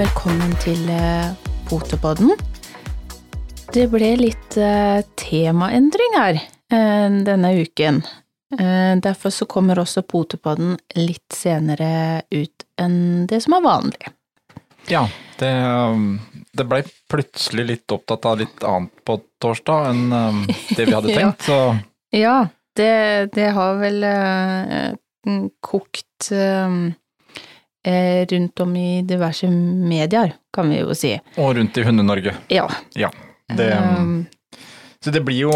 Velkommen til eh, Potepodden. Det ble litt eh, temaendring her eh, denne uken. Derfor så kommer også Potepodden litt senere ut enn det som er vanlig. Ja, det, um, det ble plutselig litt opptatt av litt annet på torsdag enn um, det vi hadde tenkt, så Ja, det, det har vel kokt eh, rundt om i diverse medier, kan vi jo si. Og rundt i Hunde-Norge. Ja. Ja. Det, Um, så det blir jo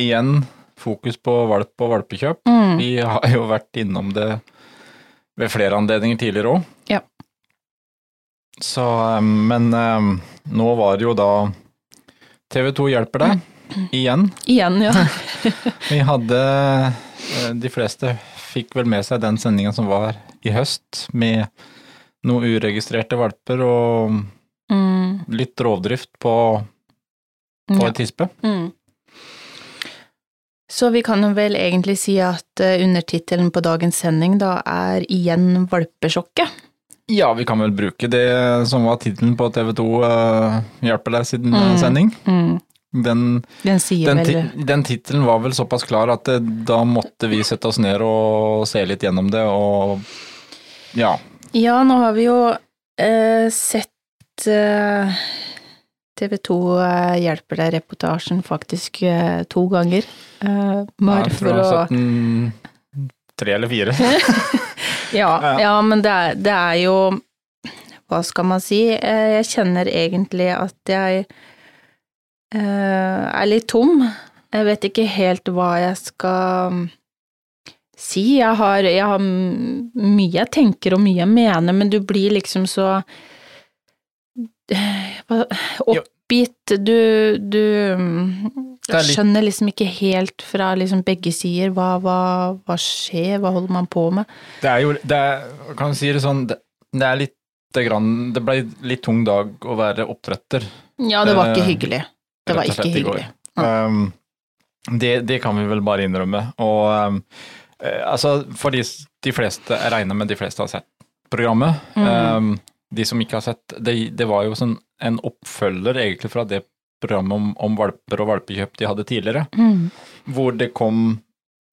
igjen fokus på valp og valpekjøp. mm, Vi har jo vært innom det ved flere anledninger tidligere òg. Ja. Så, um, men um, nå var det jo da TV 2 hjelper deg, igjen. igjen, ja. Vi hadde eh, De fleste fikk vel med seg den sendinga som var i høst, med noen uregistrerte valper og Mm, litt rovdrift på, på ja. et tispe. Mm. Så vi kan vel egentlig si at uh, undertittelen på dagens sending da er igjen valpesjokket. Ja, vi kan vel bruke det som var tittelen på TV 2 uh, Hjelper deg siden Mm. sending. Mm. Den, Den den, vel den tittelen var vel såpass klar at det, da måtte vi sette oss ned og se litt gjennom det, og ja. Ja, nå har vi jo eh, sett eh, TV 2 eh, hjelper deg-reportasjen faktisk eh, to ganger. Uh, bare tror for å den tre eller fire. ja, Ja. ja, men det er, det er jo Hva skal man si? Eh, Jeg kjenner egentlig at jeg eh, er litt tom. Jeg vet ikke helt hva jeg skal mm, si. Jeg har, jeg har mye jeg tenker og mye jeg mener, men du blir liksom så eh, oppgitt. Du, du skjønner liksom ikke helt fra liksom begge sider hva, hva, hva skjer, hva holder man på med? Det er jo, det er, kan du si det sånn, det, det er litt det ble litt tung dag å være oppdretter. Ja, det var ikke Eh, hyggelig. Det var ikke slett i går. hyggelig. Um, det, det kan vi vel bare innrømme. Og um, eh, altså, for de, de fleste, jeg regner med de fleste har sett programmet. Mm. Um, de som ikke har sett, det, det var jo sånn en oppfølger egentlig fra det programmet om, om valper og valpekjøp de hadde tidligere, Mm. hvor det kom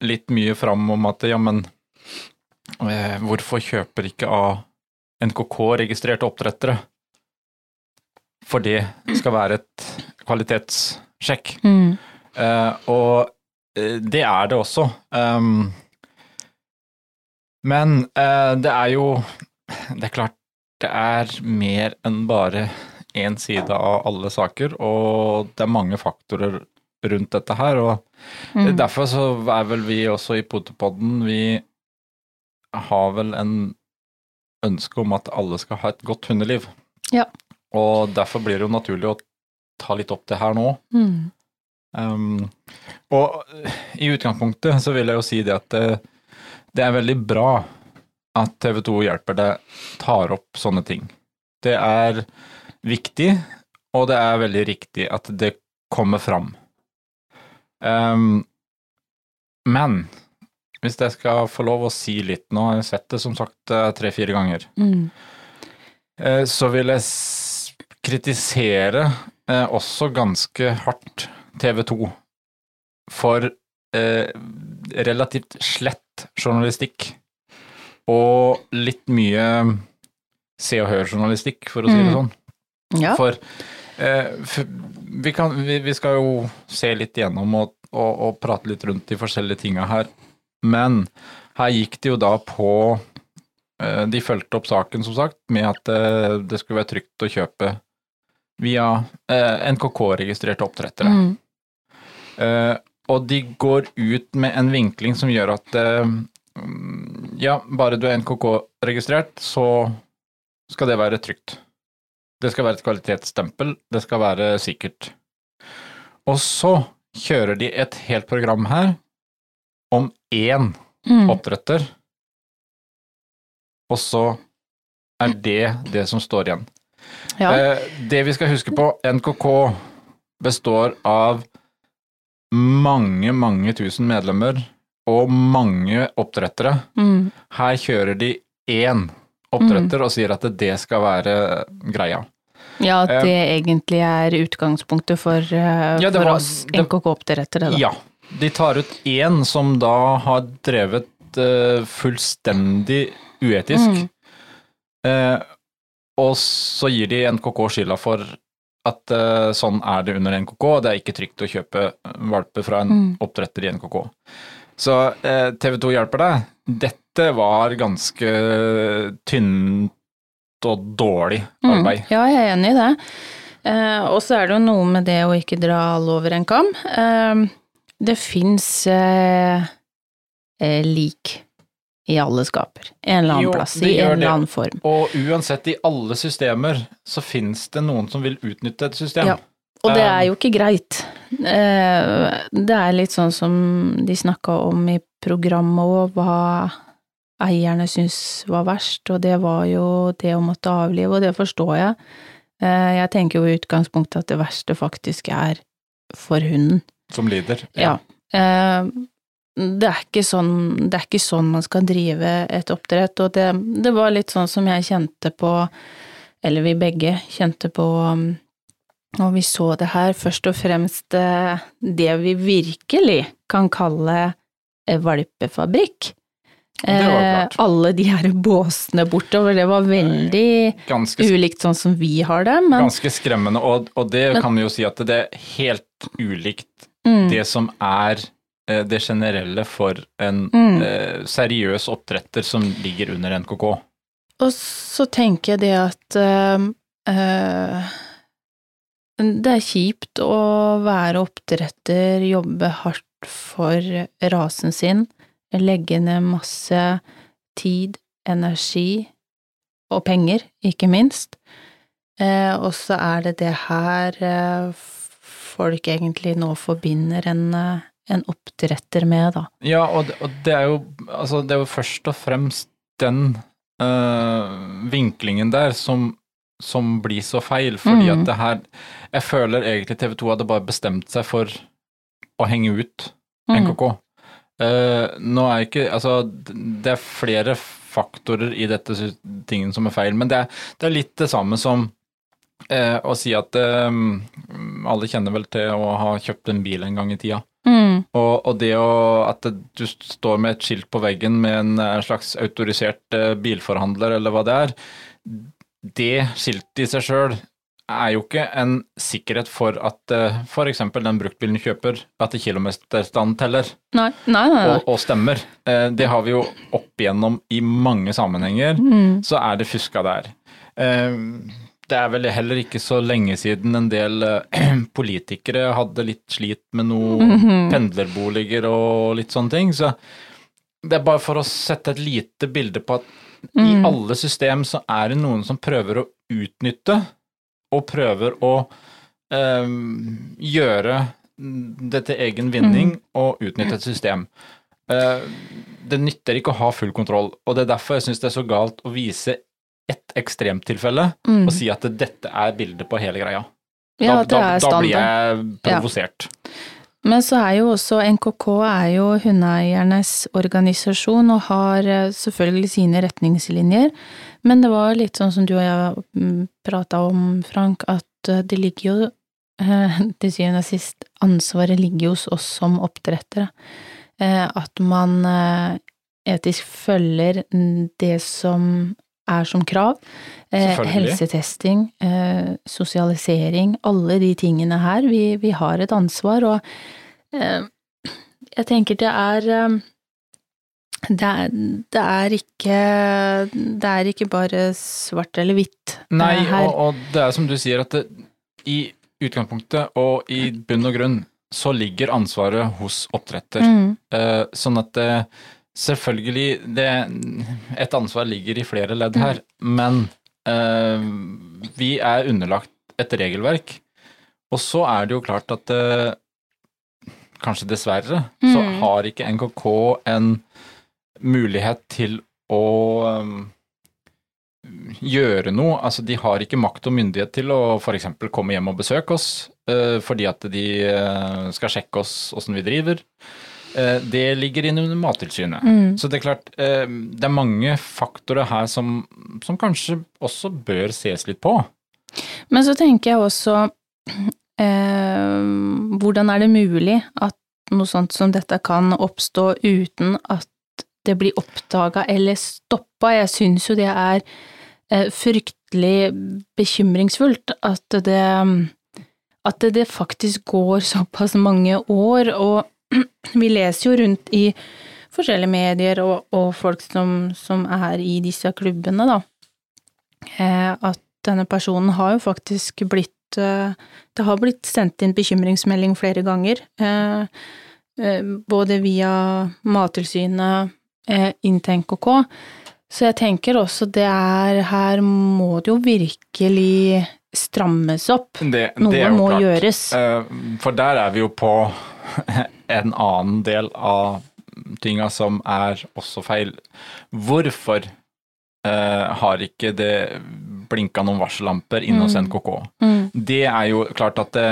litt mye fram om at ja, men eh, hvorfor kjøper ikke av NKK-registrerte oppdrettere? For det skal være et kvalitetssjekk. Mm. Uh, og eh, det er det også. Um, men uh, det er jo Det er klart det er mer enn bare én side av alle saker, og det er mange faktorer rundt dette her. og Mm. Derfor så er vel vi også i Potepodden Vi har vel en ønske om at alle skal ha et godt hundeliv. Ja. Og derfor blir det jo naturlig å ta litt opp det her nå. Mm. Um, og i utgangspunktet så vil jeg jo si det at det, det er veldig bra at TV 2 hjelper deg tar opp sånne ting. Det er viktig, og det er veldig riktig at det kommer fram. Um, men hvis jeg skal få lov å si litt nå, jeg har sett det som sagt eh, tre-fire ganger, Mm. Eh, så vil jeg kritisere eh, også ganske hardt TV 2 for eh, relativt slett journalistikk og litt mye Se og Hør-journalistikk, for å si det Mm. sånn. Ja. For eh, for vi, kan, vi, vi skal jo se litt igjennom og, og, og prate litt rundt de forskjellige tinga her, men her gikk det jo da på eh, De fulgte opp saken, som sagt, med at eh, det skulle være trygt å kjøpe via eh, NKK-registrerte oppdrettere. Mm. Eh, og de går ut med en vinkling som gjør at eh, mm, ja, bare du er NKK-registrert, så skal det være trygt. Det skal være et kvalitetsstempel, det skal være sikkert. Og så kjører de et helt program her om én Mm. oppdretter, og så er det det som står igjen. Ja. Eh, det vi skal huske på, NKK består av mange, mange tusen medlemmer og mange oppdrettere. Mm. Her kjører de én oppdretter og sier at det skal være greia. Ja, at det egentlig er utgangspunktet for, uh, Ja, for var- oss NKK-oppdrettere, da. Ja. De tar ut én som da har drevet uh, fullstendig uetisk, Mm. eh, og så gir de NKK skylda for at uh, sånn er det under NKK, det er ikke trygt å kjøpe valper fra en Mm. oppdretter i NKK. Så uh, TV 2 hjelper deg. Dette var ganske tynt og dårlig Mm. arbeid. Ja, jeg er enig i det. Uh, og så er det jo noe med det å ikke dra alle over en kam. Eh, det fins eh, eh, lik i alle skaper. En eller annen Jo, plass, i en eller annen form. Og uansett, i alle systemer så finnes det noen som vil utnytte et system. Ja. Og det Um, er jo ikke greit. Eh, det er litt sånn som de snakka om i programmet òg, hva eierne syntes var verst, og det var jo det å måtte avlive, og det forstår jeg. Eh, jeg tenker jo i utgangspunktet at det verste faktisk er for hunden. Som lider. Ja. Eh, det er ikke sånn, det er ikke sånn man skal drive et oppdrett, og det, det var litt sånn som jeg kjente på, eller vi begge kjente på når og vi så det her, først og fremst eh, det vi virkelig kan kalle valpefabrikk. Eh, alle de her båsene bortover, det var veldig Ganske, ulikt sånn som vi har det, men ganske skremmende, og, og det Men- kan vi jo si at det er helt ulikt mm, det som er det generelle for en Mm. eh, seriøs oppdretter som ligger under NKK. Og så tenker jeg det at eh, eh, det er kjipt å være oppdretter, jobbe hardt for rasen sin, legge ned masse tid, energi og penger, ikke minst. Eh, og så er det det her eh, folk egentlig nå forbinder en, eh, en oppdretter med, da. Ja, og det, og det er jo altså det er jo først og fremst den øh, vinklingen der som, som blir så feil, fordi Mm. at det her Jeg føler egentlig TV 2 hadde bare bestemt seg for å henge ut Mm. NKK. Eh, nå er ikke Altså, det er flere faktorer i dette tingen som er feil, men det er, det er litt det samme som uh, å si at uh, alle kjenner vel til å ha kjøpt en bil en gang i tida. Mm. Og, og det å at du står med et skilt på veggen med en eh, slags autorisert eh, bilforhandler, eller hva det er, det skiltet i seg sjøl er jo ikke en sikkerhet for at uh, f.eks. den bruktbilen du kjøper, at kilometerstand teller Nei, nei, nei. og, og stemmer. Eh, det har vi jo opp igjennom i mange sammenhenger, Mm. så er det fuska der. Eh, det er vel heller ikke så lenge siden en del eh, politikere hadde litt slit med noen Mhm. pendlerboliger og litt sånne ting, så det er bare for å sette et lite bilde på at i Mm. alle system så er det noen som prøver å utnytte, og prøver å eh, gjøre det til egen vinning og utnytte et system. Eh, det nytter ikke å ha full kontroll, og det er derfor jeg syns det er så galt å vise ett ekstremtilfelle Mm. og si at dette er bildet på hele greia. Ja, da, det er da, da blir jeg provosert. Men så er jo også NKK er jo hundeeiernes organisasjon og har eh, selvfølgelig sine retningslinjer, men det var litt sånn som du og jeg prata om, Frank, at eh, det ligger jo eh, til syvende og sist ansvaret ligger hos oss som oppdrettere. At man etisk følger det som er som krav. Eh, Helsetesting, eh, sosialisering, alle de tingene her. Vi, vi har et ansvar, og eh, jeg tenker det er eh, det er, det er ikke Det er ikke bare svart eller hvitt eh, Nei, her. og, og det er som du sier, at det, i utgangspunktet og i bunn og grunn så ligger ansvaret hos oppdretter. Mm, Eh, sånn at det, selvfølgelig det, Et ansvar ligger i flere ledd her, men uh, vi er underlagt et regelverk. Og så er det jo klart at uh, kanskje dessverre, så Mm. har ikke NKK en mulighet til å um, gjøre noe. Altså, de har ikke makt og myndighet til å f.eks. komme hjem og besøke oss, uh, fordi at de uh, skal sjekke oss åssen vi driver. Eh, det ligger inn under Mattilsynet. Mm. Så det er klart, eh, det er mange faktorer her som, som kanskje også bør ses litt på. Men så tenker jeg også eh, hvordan er det mulig at noe sånt som dette kan oppstå uten at det blir oppdaga eller stoppa? Jeg syns jo det er eh, fryktelig bekymringsfullt at det at det faktisk går såpass mange år, og vi leser jo rundt i forskjellige medier og, og folk som, som, er i disse klubbene, da, eh, at denne personen har jo faktisk blitt eh, Det har blitt sendt inn bekymringsmelding flere ganger, eh, både via Mattilsynet, Inntenk og K. Så jeg tenker også det er Her må det jo virkelig strammes opp. Det, Noe det må klart. gjøres. For der er vi jo på en annen del av tinga som er også feil. Hvorfor eh, har ikke det blinka noen varsellamper inn hos Mm. NKK? Mm. Det er jo klart at det,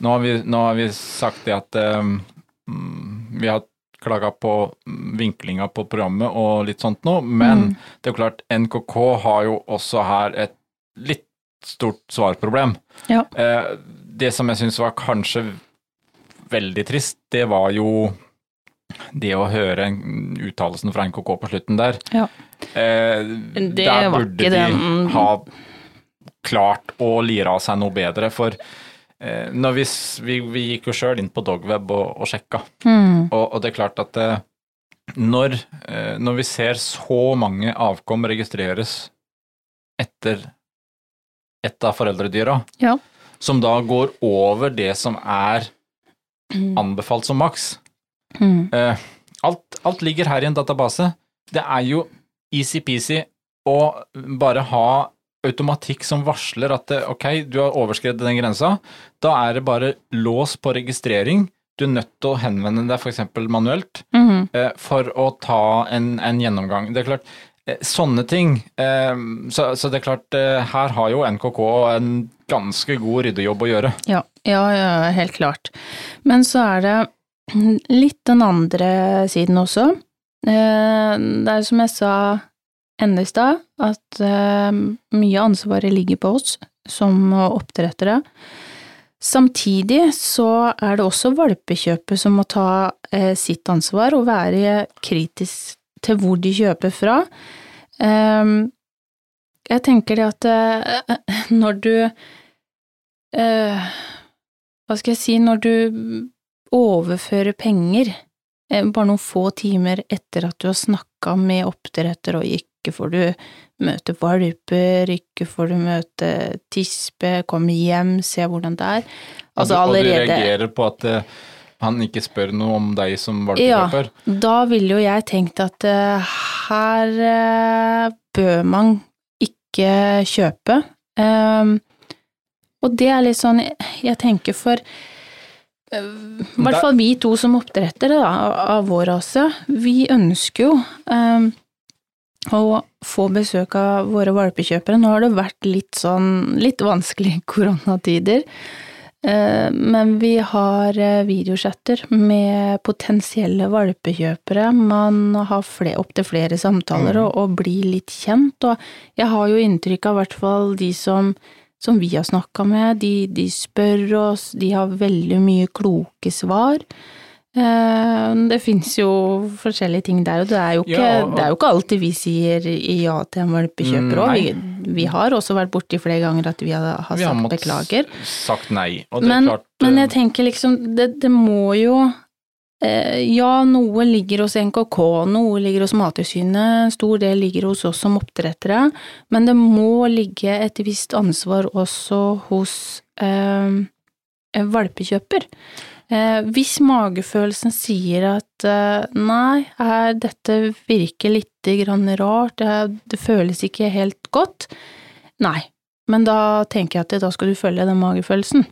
nå, har vi, nå har vi sagt det at eh, vi har klaga på vinklinga på programmet og litt sånt nå, men Mm. det er jo klart NKK har jo også her et litt stort svarproblem. Ja. Eh, det som jeg syns var kanskje veldig trist, det var jo det å høre uttalelsen fra NKK på slutten der. Ja. Eh, Det der var burde de ha klart å lire av seg noe bedre, for eh, vi, vi, vi gikk jo sjøl inn på Dogweb og, og sjekka, Mm. og, og det er klart at eh, når, eh, når vi ser så mange avkom registreres etter et av foreldredyra, Ja. som da går over det som er. Anbefalt som maks. Mm. Uh, alt, alt ligger her i en database. Det er jo easy-peasy å bare ha automatikk som varsler at eh, ok, du har overskredet den grensa. Da er det bare lås på registrering. Du er nødt til å henvende deg f.eks. manuelt Mm. eh, for å ta en, en gjennomgang. Det er klart, sånne ting eh, så, så det er klart, her har jo NKK en ganske god ryddejobb å gjøre. Ja, ja, ja, helt klart. Men så er det litt den andre siden også. Eh, Det er som jeg sa enda i stad, at eh, mye av ansvaret ligger på oss som oppdrettere. Samtidig så er det også valpekjøpet som må ta eh, sitt ansvar og være kritisk til hvor de kjøper fra. Jeg tenker det at når du Hva skal jeg si, når du overfører penger eh, bare noen få timer etter at du har snakka med oppdretter, og ikke får du møte valper, ikke får du møte tispe, komme hjem, se hvordan det er. Altså allerede og du reagerer på at eh, han ikke spør noe om deg som Ja. Da ville jo jeg tenkt at eh, her bør man ikke kjøpe. Ehm, og det er litt sånn, jeg tenker for eh, i hvert fall vi to som oppdrettere da, av- vår rase, vi ønsker jo um, å få besøk av våre valpekjøpere. Nå har det vært litt sånn, litt vanskelig koronatider. uh, Men vi har videochatter med potensielle valpekjøpere. Man har fle- opptil flere samtaler Mm. og, og blir litt kjent. Og jeg har jo inntrykk av i hvert fall de som, som vi har snakka med, de, de spør oss, de har veldig mye kloke svar. Eh, Det fins jo forskjellige ting der, og det er jo ikke, Ja, og- er jo ikke alltid vi sier ja til en valpekjøper òg. Vi, vi har også vært borti flere ganger at vi har, har Vi har sagt beklager. sagt nei. Og det Men, er klart men eh, jeg tenker liksom, det, det må jo Ja, noe ligger hos NKK, noe ligger hos Mattilsynet, en stor del ligger hos oss som oppdrettere, men det må ligge et visst ansvar også hos eh, valpekjøper. Eh, hvis magefølelsen sier at eh, nei, her, dette virker litt grann rart, det, det føles ikke helt godt, nei. Men da tenker jeg at da skal du følge den magefølelsen.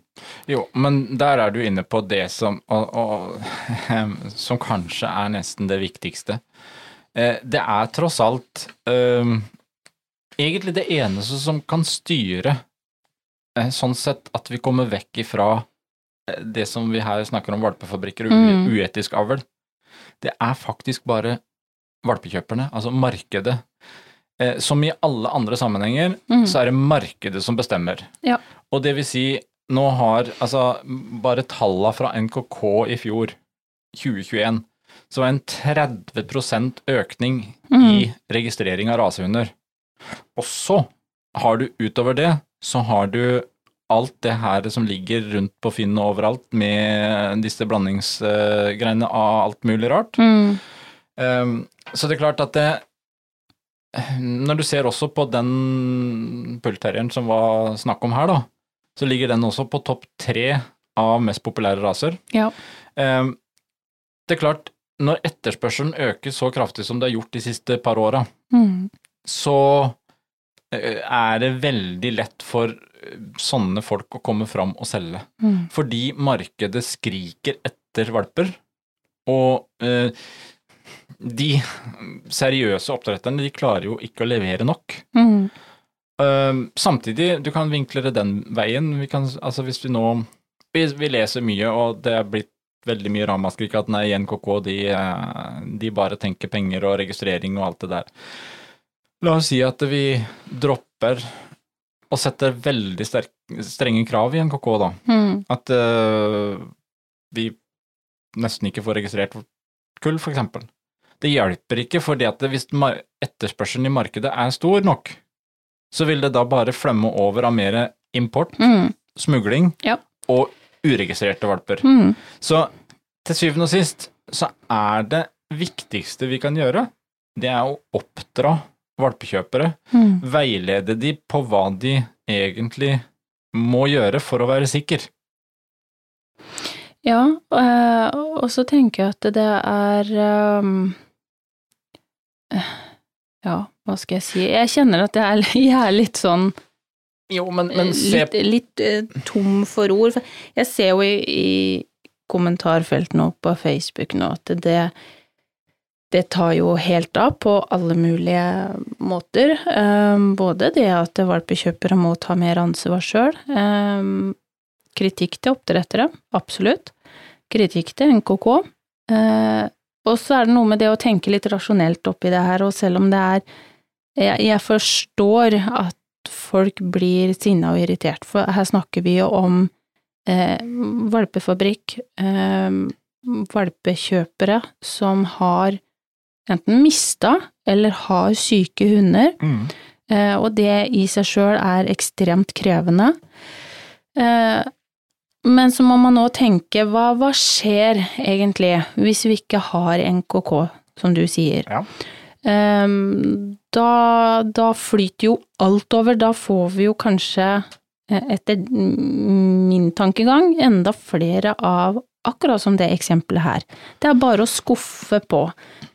Jo, men der er du inne på det som, og, og, som kanskje er nesten det viktigste. Eh, Det er tross alt um, egentlig det eneste som kan styre eh, sånn sett at vi kommer vekk ifra eh, det som vi her snakker om valpefabrikker og Mm. uetisk avl. Det er faktisk bare valpekjøperne, altså markedet. Eh, som i alle andre sammenhenger, Mm. så er det markedet som bestemmer. Ja. Og det vil si, nå har altså bare tallene fra NKK i fjor, 2021, så var en 30% økning i registrering av rasehunder. Og så har du utover det, så har du alt det her som ligger rundt på Finn og overalt med disse blandingsgreiene av alt mulig rart. Mm. Um, så det er klart at det Når du ser også på den pulterrieren som var snakk om her, da, så ligger den også på topp tre av mest populære raser. Ja. Um, det er klart, når etterspørselen øker så kraftig som det har gjort de siste par åra, Mm. så eh, er det veldig lett for eh, sånne folk å komme fram og selge. Mm. Fordi markedet skriker etter valper, og eh, de seriøse oppdretterne de klarer jo ikke å levere nok. Mm. Uh, samtidig, du kan vinkle det den veien. Vi kan, altså hvis vi nå vi, vi leser mye, og det er blitt veldig mye ramaskrik at nei, NKK de, eh, de bare tenker penger og registrering og alt det der. La oss si at vi dropper og setter veldig sterk, strenge krav i NKK, da. Mm. At uh, vi nesten ikke får registrert kull, for eksempel. Det hjelper ikke, fordi at hvis etterspørselen i markedet er stor nok, så vil det da bare flemme over av mer import, Mm. smugling Ja. og uregistrerte valper. Mm. Så til syvende og sist så er det viktigste vi kan gjøre, det er å oppdra valpekjøpere, Mm. veilede de på hva de egentlig må gjøre for å være sikker. Ja, eh, og så tenker jeg at det er ehm, eh, Ja, hva skal jeg si Jeg kjenner at jeg er, jeg er litt sånn Jo, men, eh, litt, litt eh, tom for ord. Jeg ser jo i, i kommentarfeltene og på Facebook nå at det det tar jo helt av på alle mulige måter. Ehm, både det at valpekjøpere må ta mer ansvar sjøl. kritikk til oppdrettere, absolutt. Kritikk til NKK. Og så er det noe med det å tenke litt rasjonelt oppi det her, og selv om det er Jeg, jeg forstår at folk blir sinna og irritert, for her snakker vi jo om eh, valpefabrikk, eh, valpekjøpere som har enten mista eller har syke hunder, mm. eh, og det i seg sjøl er ekstremt krevende. Eh, men så må man nå tenke, hva, hva skjer egentlig hvis vi ikke har NKK, som du sier? Ja. Um, da, da flyter jo alt over, da får vi jo kanskje, eh, etter min tankegang, enda flere av akkurat som det eksempelet her. Det er bare å skuffe på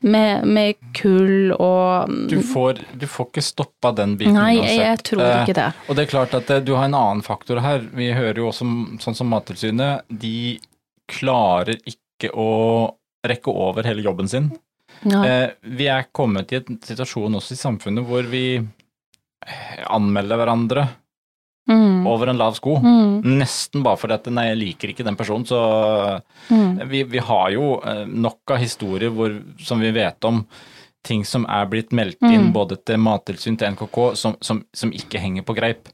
med, med kull og Du får, du får ikke stoppa den biten Nei, uansett. jeg tror Eh, ikke det. Og det er klart at eh, du har en annen faktor her. Vi hører jo også sånn som Mattilsynet, de klarer ikke å rekke over hele jobben sin. Ja. Eh, vi er kommet i en situasjon også i samfunnet hvor vi eh, anmelder hverandre Mm. over en lav sko. Mm. Nesten bare fordi at nei, jeg liker ikke den personen, så Mm. vi, vi har jo eh, nok av historier hvor, som vi vet om, ting som er blitt meldt inn Mm. både til Mattilsynet, til NKK, som, som, som ikke henger på greip.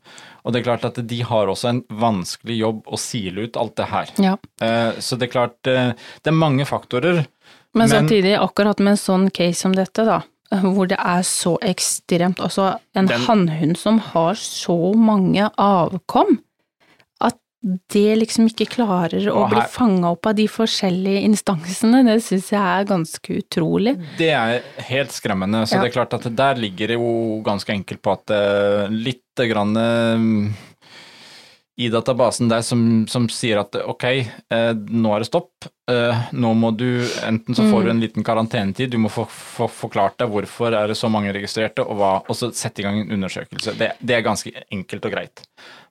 Og det er klart at de har også en vanskelig jobb å sile ut alt det her. Ja. Eh, så det er klart, eh, det er mange faktorer. Men, Men- samtidig, akkurat med en sånn case som dette, da, hvor det er så ekstremt Altså, en Den- hannhund som har så mange avkom, at det liksom ikke klarer å her... bli fanga opp av de forskjellige instansene, det syns jeg er ganske utrolig. Det er helt skremmende. Så Ja. det er klart at der ligger det jo ganske enkelt på at eh, litt grann eh, i databasen der som, som sier at ok, eh, nå er det stopp. Eh, nå må du Enten så får du en liten karantenetid, du må få, få forklart deg hvorfor er det så mange registrerte, og hva, og så sette i gang en undersøkelse. Det, det er ganske enkelt og greit.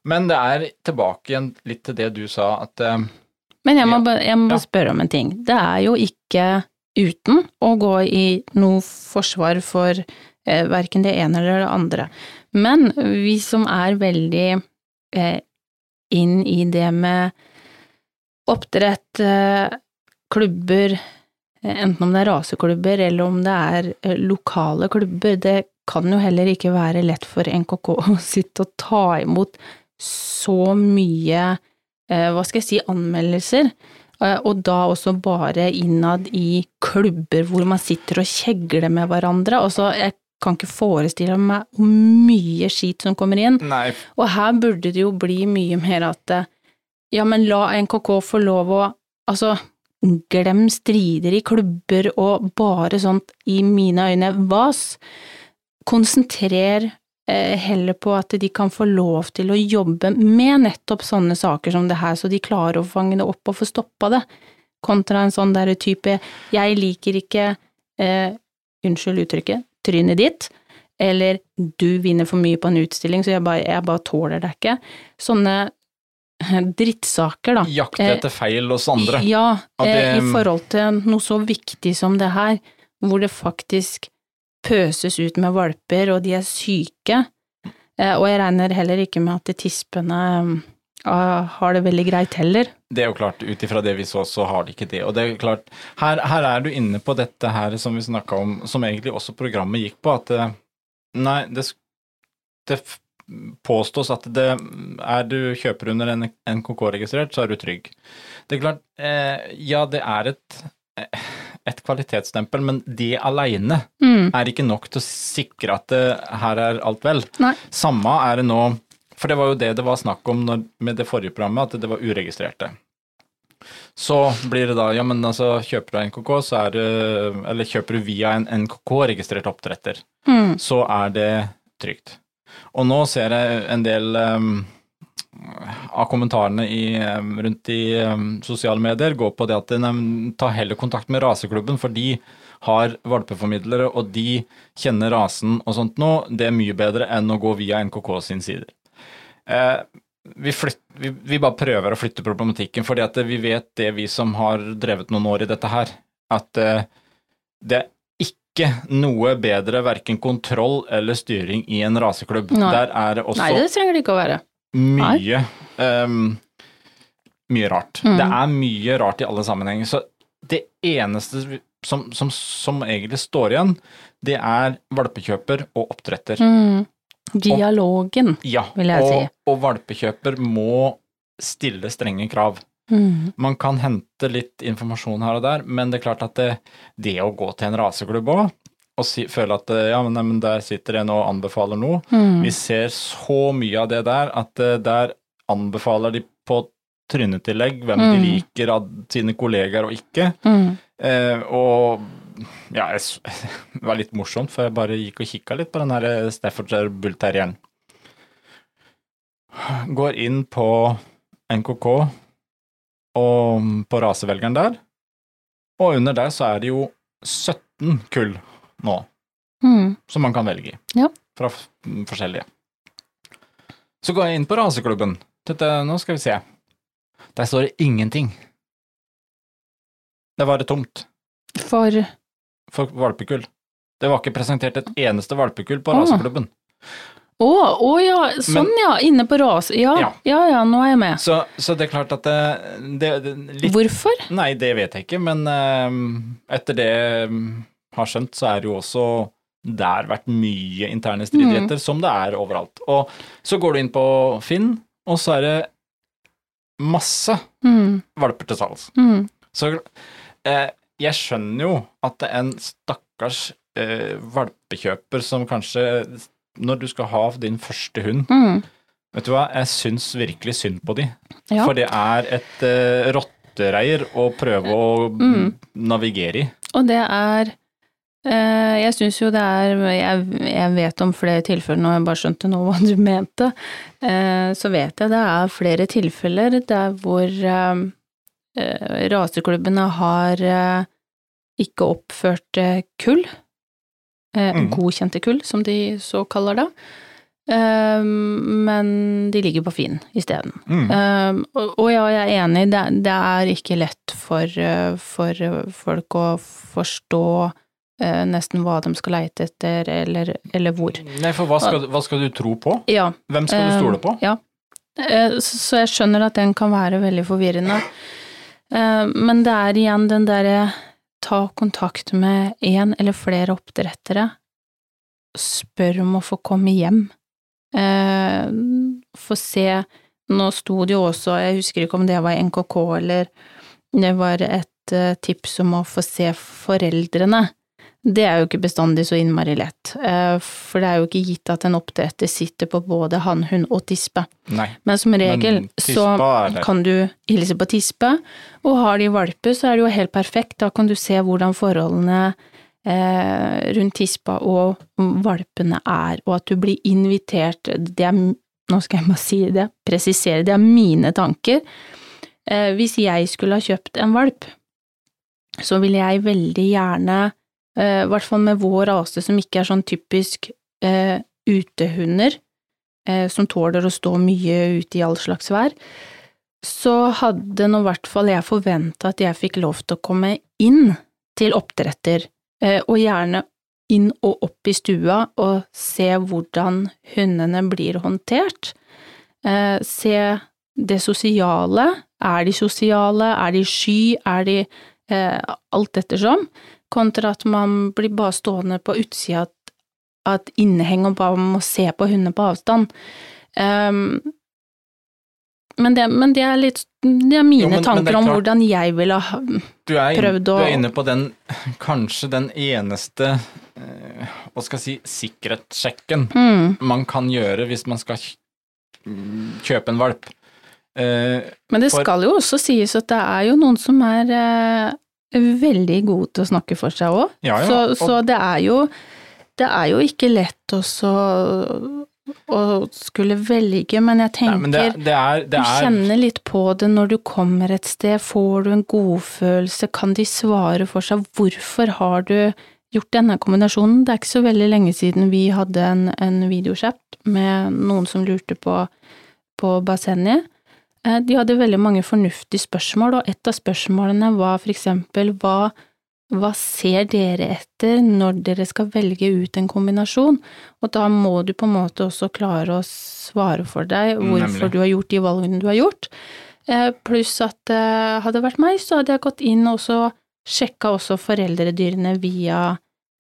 Men det er tilbake igjen litt til det du sa, at eh, Men jeg må, jeg må Ja. spørre om en ting. Det er jo ikke uten å gå i noe forsvar for eh, verken det ene eller det andre. Men vi som er veldig eh, inn i det med oppdrett, eh, klubber, eh, enten om det er raseklubber eller om det er eh, lokale klubber, det kan jo heller ikke være lett for NKK å sitte og ta imot så mye, hva skal jeg si, anmeldelser. Og da også bare innad i klubber hvor man sitter og kjegler med hverandre. Altså, jeg kan ikke forestille meg hvor mye skit som kommer inn. Nei, Og her burde det jo bli mye mer at ja, men la NKK få lov å Altså, glem strider i klubber og bare sånt, i mine øyne, vas. Konsentrer eh, heller på at de kan få lov til å jobbe med nettopp sånne saker som det her, så de klarer å fange det opp og få stoppa det, kontra en sånn derre type jeg liker ikke, eh, unnskyld uttrykket, trynet ditt, eller du vinner for mye på en utstilling, så jeg bare, jeg bare tåler det ikke. Sånne eh, drittsaker, da. jakte etter feil hos andre. Ja, det- eh, i forhold til noe så viktig som det her, hvor det faktisk pøses ut med valper, og de er syke. Eh, Og jeg regner heller ikke med at tispene eh, har det veldig greit heller. Det er jo klart, ut ifra det vi så, så har de ikke det. Og det er klart, her, her er du inne på dette her som vi snakka om, som egentlig også programmet gikk på, at eh, nei, det, det påstås at det er du kjøper under en NKK-registrert, så er du trygg. Det er klart, eh, ja, det er et, et kvalitetsstempel, men det aleine Mm. er ikke nok til å sikre at det, her er alt vel. Nei. Samme er det nå, for det var jo det det var snakk om når, med det forrige programmet, at det var uregistrerte. Så blir det da, ja men altså kjøper du NKK, så er det, eller kjøper du via en NKK-registrert oppdretter, Mm. så er det trygt. Og nå ser jeg en del um, av kommentarene i, um, rundt i um, sosiale medier går på det at de tar heller kontakt med raseklubben, for de har valpeformidlere, og de kjenner rasen og sånt nå. Det er mye bedre enn å gå via NKK sin sider. Eh, vi, flytt, vi, vi bare prøver å flytte problematikken, fordi at vi vet det, vi som har drevet noen år i dette her, at eh, det er ikke noe bedre verken kontroll eller styring i en raseklubb. Nei. Der er det også Nei, det trenger det ikke å være. mye um, mye rart. Mm. Det er mye rart i alle sammenhenger. Så det eneste som, som, som egentlig står igjen, det er valpekjøper og oppdretter. Mm. Dialogen, Ja, vil jeg og, si. og valpekjøper må stille strenge krav. Mm. Man kan hente litt informasjon her og der, men det er klart at det, det å gå til en raseklubb òg, og si, føle at ja, men, men der sitter en og anbefaler noe, Mm. vi ser så mye av det der at eh, der anbefaler de på trynetillegg hvem de Mm. liker av sine kollegaer og ikke. Mm. Eh, og ja, det var litt morsomt, for jeg bare gikk og kikka litt på den her Staffordshire Bull Terrieren. Går inn på NKK og på rasevelgeren der, og under der så er det jo 17 kull nå Mm. som man kan velge i. Ja. Fra forskjellige. Så går jeg inn på raseklubben. Dette, nå skal vi se. Der står det ingenting. Det var det tomt For for valpekull. Det var ikke presentert et eneste valpekull på raseklubben. Å, å ja, sånn ja, inne på ras... Ja, Ja. ja, ja, nå er jeg med. Så, så det er klart at det, det, det litt, Hvorfor? Nei, det vet jeg ikke, men uh, etter det jeg har skjønt, så er det jo også der vært mye interne stridigheter, Mm. som det er overalt. Og så går du inn på Finn, og så er det masse Mm. valper til salgs. Mm. Så eh, jeg skjønner jo at det er en stakkars eh, valpekjøper som kanskje Når du skal ha din første hund Mm. Vet du hva, jeg syns virkelig synd på de. Ja. For det er et eh, rottereir å prøve å Mm. navigere i. Og det er eh, Jeg syns jo det er jeg, jeg vet om flere tilfeller, nå har jeg bare skjønte nå hva du mente. Eh, så vet jeg det er flere tilfeller der hvor eh, eh, raseklubbene har eh, ikke oppført eh, kull. Eh, Mm. Godkjente kull, som de så kaller det. Eh, men de ligger på Finn isteden. Mm. Og, ja, jeg er enig, det, er ikke lett for, for folk å forstå nesten hva de skal leite etter, eller, eller hvor. Nei, for hva skal, hva skal du tro på? Ja. Hvem skal du stole på? Ja. Så, så jeg skjønner at den kan være veldig forvirrende. Uh, men det er igjen den derre ta kontakt med én eller flere oppdrettere. Spør om å få komme hjem. Eh, få se Nå sto det jo også, jeg husker ikke om det var NKK eller det var et eh, tips om å få se foreldrene. Det er jo ikke bestandig så innmari lett, eh, for det er jo ikke gitt at en oppdretter sitter på både hannhund og tispe. Nei. Men som regel Men så kan du hilse på tispe, og har de valper så er det jo helt perfekt, da kan du se hvordan forholdene eh, rundt tispa og valpene er, og at du blir invitert, det er, nå skal jeg bare si det, presisere, det er mine tanker. Eh, hvis jeg skulle ha kjøpt en valp, så ville jeg veldig gjerne, i hvert fall med vår rase som ikke er sånn typisk eh, utehunder, eh, som tåler å stå mye ute i all slags vær, så hadde nå hvert fall jeg forventa at jeg fikk lov til å komme inn til oppdretter, eh, og gjerne inn og opp i stua og se hvordan hundene blir håndtert. Eh, se det sosiale. Er de sosiale? Er de sky? Er de eh, alt ettersom? Kontra at man blir bare stående på utsida av et inneheng og bare må se på hunder på avstand. Um, men, det, men det er litt Det er mine Jo, men- men det er tanker om hvordan jeg ville ha Prøvd du er inne på den, kanskje den eneste, eh, hva skal jeg si, sikkerhetssjekken mm. man kan gjøre hvis man skal kjøpe en valp. Eh, Men det For- skal jo også sies at det er jo noen som er eh, veldig gode til å snakke for seg òg. ja, ja. Så, så det er jo Det er jo ikke lett også å skulle velge, men jeg Nei, tenker men det, det er, det Du er kjenner litt på det når du kommer et sted, får du en godfølelse, kan de svare for seg, hvorfor har du gjort denne kombinasjonen? Det er ikke så veldig lenge siden vi hadde en, en videochat med noen som lurte på, på bassenget. Eh, De hadde veldig mange fornuftige spørsmål, og et av spørsmålene var for eksempel hva, hva ser dere etter når dere skal velge ut en kombinasjon? Og da må du på en måte også klare å svare for deg hvorfor nemlig. du har gjort de valgene du har gjort. Eh, Pluss at eh, hadde det vært meg, så hadde jeg gått inn og også sjekka også foreldredyrene via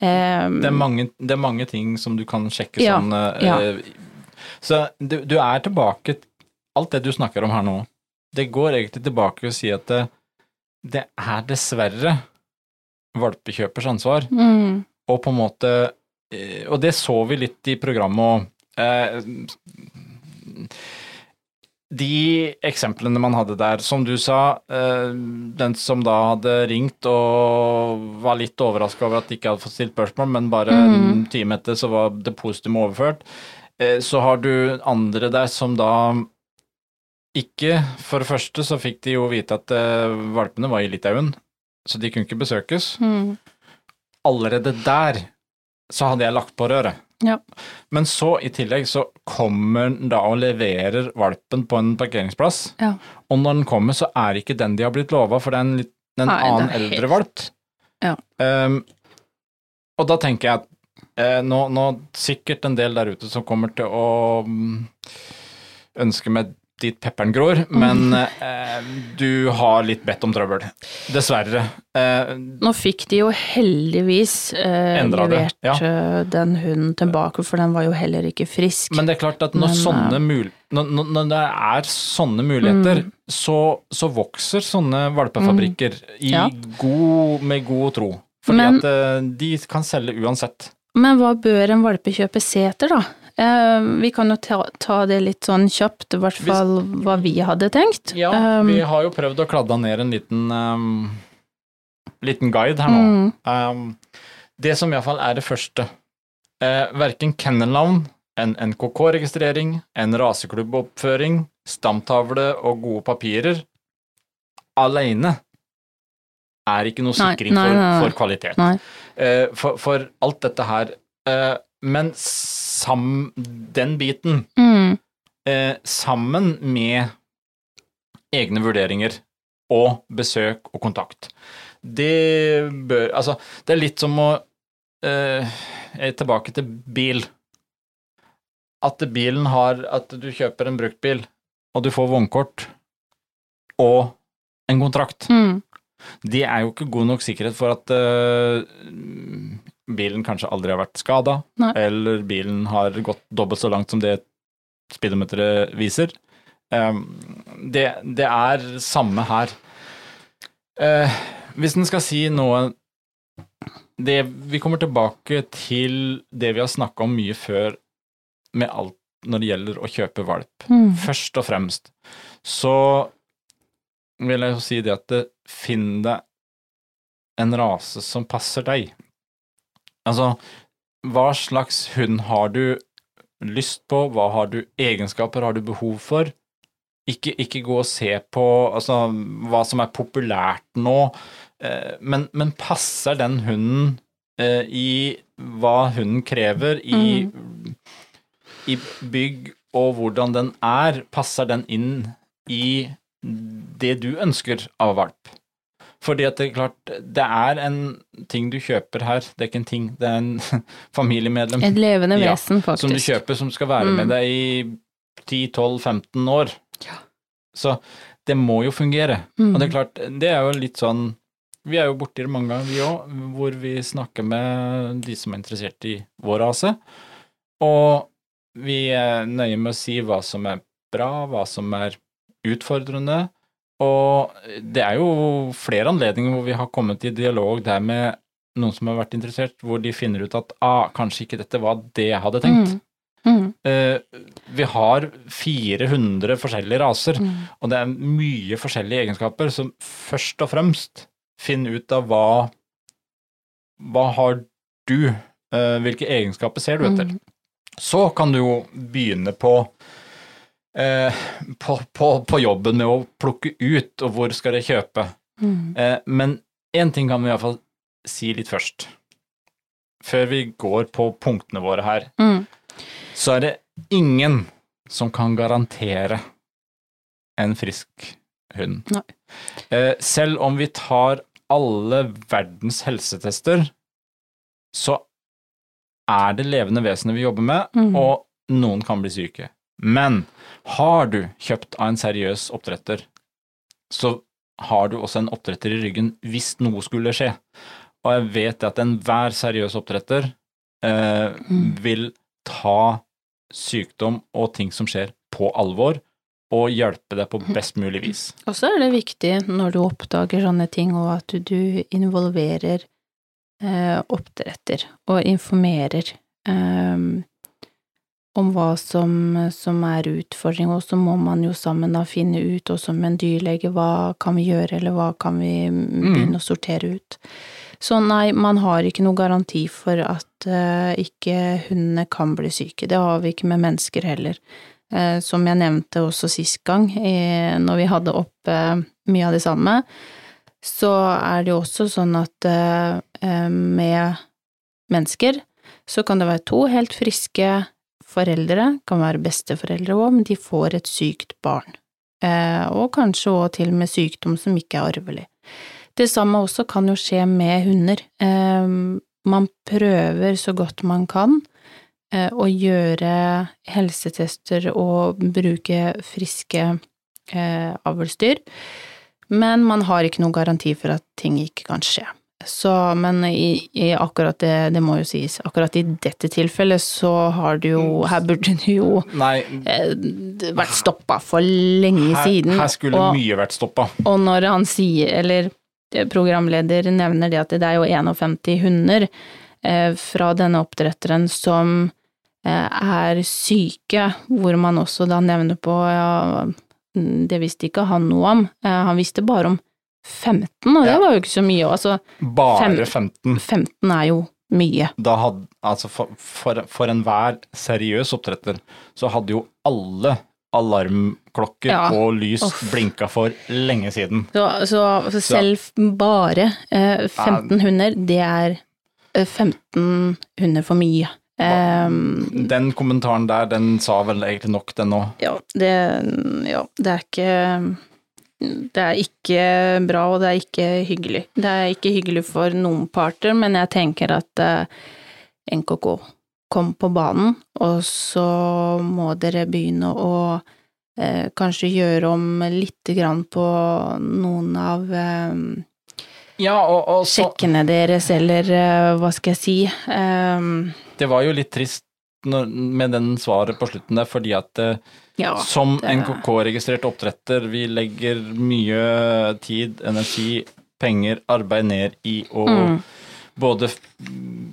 eh, det er, mange, det er mange ting som du kan sjekke Ja, sånn eh, ja. Så du, du er tilbake Alt det du snakker om her nå, det går egentlig tilbake til å si at det, det er dessverre valpekjøpers ansvar. mm, Og på en måte eh, Og det så vi litt i programmet òg. De eksemplene man hadde der, som du sa, eh, den som da hadde ringt og var litt overraska over at de ikke hadde fått stilt spørsmål, men bare en Mhm. time etter så var depositumet overført. Eh, Så har du andre der som da ikke For det første så fikk de jo vite at eh, valpene var i Litauen, så de kunne ikke besøkes mm, allerede der så hadde jeg lagt på røret. Ja. Men så i tillegg så kommer den da og leverer valpen på en parkeringsplass. Ja. Og når den kommer, så er ikke den de har blitt lova, for det er en, litt, en Nei, annen helt- eldre valp. Ja. Um, og da tenker jeg at eh, nå, nå sikkert en del der ute som kommer til å mm, ønske meg dit pepperen gror, men eh, du har litt bedt om trøbbel. Dessverre. Eh, Nå fikk de jo heldigvis eh, levert ja. eh, den hunden tilbake, for den var jo heller ikke frisk. Men det er klart at når, Men, sånne eh, mul når, når det er sånne muligheter, Mm. så, så vokser sånne valpefabrikker mm. Ja. god, med god tro. Fordi Men- at eh, de kan selge uansett. Men hva bør en valpekjøper se etter, da? Eh, vi kan jo ta, ta det litt sånn kjapt, i hvert fall hva vi hadde tenkt. Ja, Um, vi har jo prøvd å kladde ned en liten, um, liten guide her nå. mm, Um, det som iallfall er det første. Uh, verken kennelnavn, en NKK-registrering, en raseklubboppføring, stamtavle og gode papirer alene er ikke noe sikring nei, for, nei, nei. for kvalitet. Eh, for, for alt dette her. eh, men sam, den biten, mm, eh, sammen med egne vurderinger og besøk og kontakt, det bør Altså, det er litt som å eh, tilbake til bil. At bilen har At du kjøper en bruktbil, og du får vognkort og en kontrakt. mm, Det er jo ikke god nok sikkerhet for at uh, bilen kanskje aldri har vært skada, eller bilen har gått dobbelt så langt som det speedometeret viser. Um, det, det, er samme her. Uh, hvis en skal si noe det, Vi kommer tilbake til det vi har snakka om mye før med alt når det gjelder å kjøpe valp. Mm. Først og fremst så vil jeg jo si det at finn deg en rase som passer deg. Altså, hva slags hund har du lyst på, hva har du egenskaper, har du behov for? Ikke, ikke gå og se på altså, hva som er populært nå, eh, men, men, passer den hunden eh, i hva hunden krever, i, mm. i bygg og hvordan den er, passer den inn i det du ønsker av valp? Fordi at det er klart, det er en ting du kjøper her, det er ikke en ting, det er en familiemedlem. Et levende vesen, faktisk. Som du kjøper, som skal være mm. med deg i 10-12-15 år. Ja. Så det må jo fungere. Mm. Og det er klart, det er jo litt sånn Vi er jo borti det mange ganger, vi òg, hvor vi snakker med de som er interessert i vår rase. Og vi er nøye med å si hva som er bra, hva som er utfordrende. Og det er jo flere anledninger hvor vi har kommet i dialog der med noen som har vært interessert, hvor de finner ut at ah, kanskje ikke dette var det jeg hadde tenkt. Mm. Mm. Uh, vi har 400 forskjellige raser, mm. og det er mye forskjellige egenskaper, som først og fremst finner ut av hva Hva har du? Uh, hvilke egenskaper ser du etter? Mm. Så kan du jo begynne på Eh, på, på, på, jobben med å plukke ut, og hvor skal jeg kjøpe. Mm. Eh, men én ting kan vi iallfall si litt først. Før vi går på punktene våre her, mm. så er det ingen som kan garantere en frisk hund. Eh, selv om vi tar alle verdens helsetester, så er det levende vesener vi jobber med, mm. og noen kan bli syke. Men har du kjøpt av en seriøs oppdretter, så har du også en oppdretter i ryggen hvis noe skulle skje. Og jeg vet at enhver seriøs oppdretter eh, mm. vil ta sykdom og ting som skjer, på alvor, og hjelpe deg på best mulig vis. Og så er det viktig når du oppdager sånne ting, og at du involverer eh, oppdretter og informerer. Um, om hva som, som er utfordring, og så må man jo sammen da finne ut, også med en dyrlege, hva kan vi gjøre, eller hva kan vi begynne mm. å sortere ut. Så nei, man har ikke noe garanti for at uh, ikke hundene kan bli syke. Det har vi ikke med mennesker heller. Uh, som jeg nevnte også sist gang, i, når vi hadde opp uh, mye av det samme, så er det jo også sånn at med mennesker så kan det være to helt friske foreldre, kan være besteforeldre òg, men de får et sykt barn. Eh, og kanskje òg til og med sykdom som ikke er arvelig. Det samme også kan jo skje med hunder. Eh, man prøver så godt man kan eh, å gjøre helsetester og bruke friske avlsdyr, men man har ikke noen garanti for at ting ikke kan skje. Så, men i, i akkurat det, det må jo sies, akkurat i dette tilfellet så har du jo mm. Her burde du jo Nei, eh, vært stoppa for lenge her, siden. Her skulle og, mye vært stoppa. Og når han sier, eller programleder nevner det at det er jo 51 hunder eh, fra denne oppdretteren som eh, er syke, hvor man også da nevner på ja, det visste ikke han noe om, eh, han visste bare om 15, og det var jo ikke så mye. Altså, Bare 15. 15 er jo mye. Hadde, altså for, for, for enhver seriøs oppdretter, så hadde jo alle alarmklokker ja. og lys Off. blinka for lenge siden. Så, så, så selv så. bare eh, 15 hunder, det er 15 eh, hunder for mye. Um, den kommentaren der, den sa vel egentlig nok, den òg. Ja, det, ja, det er ikke det er ikke bra, og det er ikke hyggelig. Det er ikke hyggelig for noen parter, men jeg tenker at eh, NKK kom på banen, og så må dere begynne å eh, kanskje gjøre om lite grann på noen av eh, Ja, og, og så sjekkene deres, eller eh, hva skal jeg si Ehm, Det var jo litt trist når, med den svaret på slutten der, fordi at eh, Ja. som det- NKK-registrert oppdretter, vi legger mye tid, energi, penger, arbeid ned i å Mm. både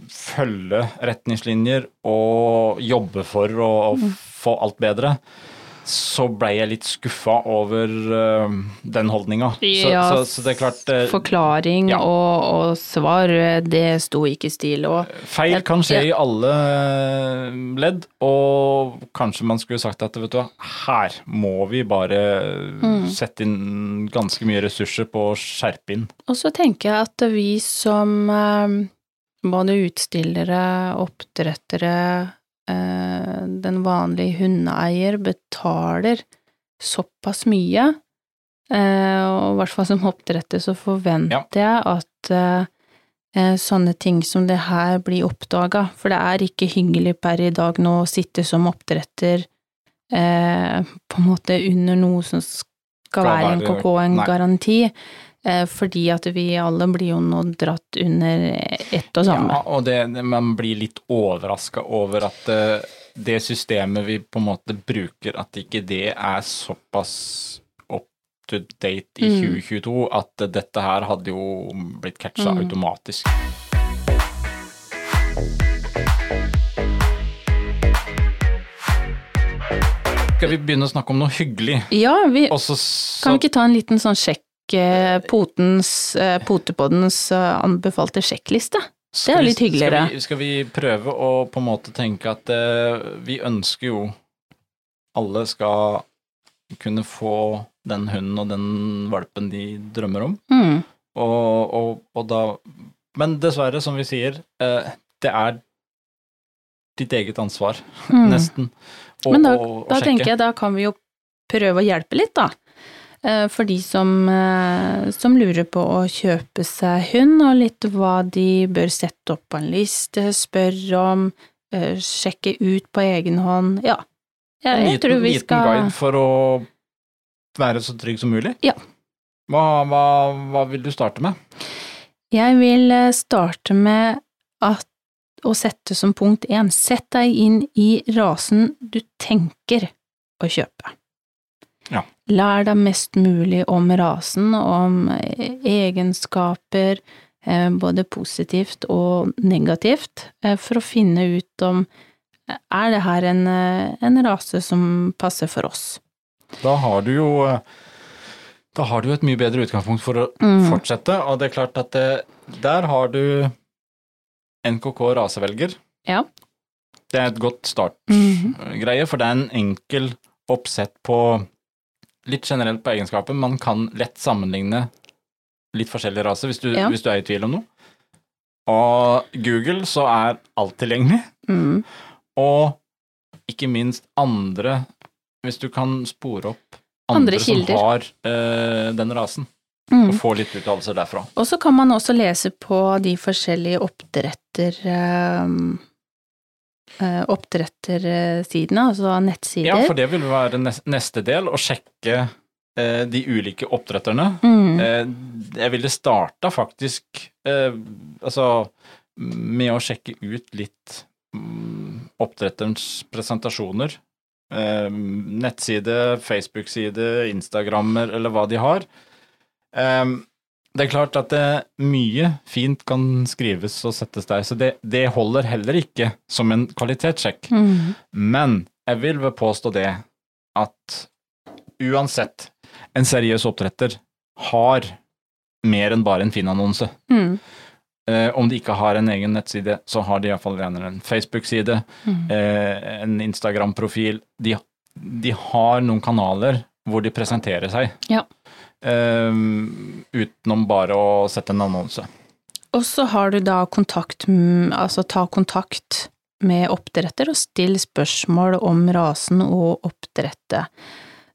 følge retningslinjer og jobbe for å Mm. få alt bedre. Så ble jeg litt skuffa over uh, den holdninga. Ja, så, så det er klart uh, Forklaring Ja. og, og svar, det sto ikke i stil. Og Feil kan skje jeg- i alle eh, ledd, og kanskje man skulle sagt at vet du hva, her må vi bare Mm. sette inn ganske mye ressurser på å skjerpe inn. Og så tenker jeg at vi som uh, både utstillere, oppdrettere, den vanlige hundeeier betaler såpass mye, eh, og i hvert fall som oppdretter så forventer jeg at eh, eh, sånne ting som det her blir oppdaga, for det er ikke hyggelig per i dag nå å sitte som oppdretter eh, på en måte under noe som Skal være en KK, en nei. garanti. Eh, fordi at vi alle blir jo nå dratt under ett og samme. Ja, og det, man blir litt overraska over at eh, det systemet vi på en måte bruker, at ikke det er såpass up to date i Mm. 2022 at dette her hadde jo blitt catcha Mm. automatisk. Skal vi begynne å snakke om noe hyggelig? Ja, vi Og så, kan vi ikke ta en liten sånn sjekk, potens, eh, potepoddens eh, anbefalte sjekkliste? det er litt hyggeligere. Skal vi, skal vi prøve å på en måte tenke at uh, vi ønsker jo alle skal kunne få den hunden og den valpen de drømmer om. Mm. Og, og, og da Men dessverre, som vi sier, eh, det er ditt eget ansvar, Mm. nesten, å, Men da, sjekke. tenker jeg da kan vi jo prøve å hjelpe litt, da. Eh, For de som, eh, som lurer på å kjøpe seg hund, og litt hva de bør sette opp på en liste, spørre om, eh, sjekke ut på egen hånd. Ja, jeg, En jeg tror vi liten guide for å være så trygg som mulig. Ja. Hva, hva, hva vil du starte med? Jeg vil starte med at, å sette som punkt én, sett deg inn i rasen du tenker å kjøpe. Ja. Lær deg mest mulig om rasen, om egenskaper, eh, både positivt og negativt, eh, for å finne ut om eh, er det her en, en rase som passer for oss. Da har du jo da har du et mye bedre utgangspunkt for å Mm. fortsette, og det er klart at det, der har du NKK rasevelger. Ja. Det er et godt startgreie, Mhm. for det er en enkel oppsett på litt generelt på egenskaper. Man kan lett sammenligne litt forskjellige raser hvis du, Ja. hvis du er i tvil om noe. Og Google så er alt tilgjengelig. Mm. Og ikke minst andre, hvis du kan spore opp Andre andre, som har eh, den rasen, Mm. og få litt uttalelser derfra. Og så kan man også lese på de forskjellige oppdretter... eh, oppdrettersidene, altså nettsider. Ja, for det vil være neste del, å sjekke eh, de ulike oppdretterne. mm. Eh, jeg ville starta faktisk eh, altså med å sjekke ut litt mm, oppdretterens presentasjoner. Eh, nettside, Facebook-side, Instagrammer eller hva de har. Eh, det er klart at det, mye fint kan skrives og settes der, så det, det holder heller ikke som en kvalitetssjekk. Mm. Men jeg vil vel påstå det at uansett, en seriøs oppdretter har mer enn bare en fin annonse. Mm. Eh, om de ikke har en egen nettside, så har de iallfall en Facebook-side, Mm. eh, en Instagram-profil. De, de har noen kanaler hvor de presenterer seg. Ja. Eh, utenom bare å sette en annonse. Og så har du da kontakt, altså ta kontakt med oppdretter og still spørsmål om rasen og oppdrettet.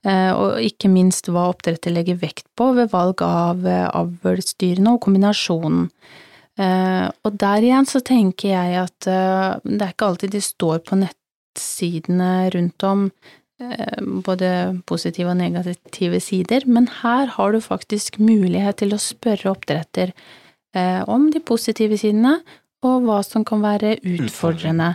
Eh, Og ikke minst hva oppdretter legger vekt på ved valg av eh, avlsdyrene og kombinasjonen. Eh, Og der igjen så tenker jeg at det er ikke alltid de står på nettsidene rundt om både positive og negative sider, men her har du faktisk mulighet til å spørre oppdretter eh, om de positive sidene, og hva som kan være utfordrende.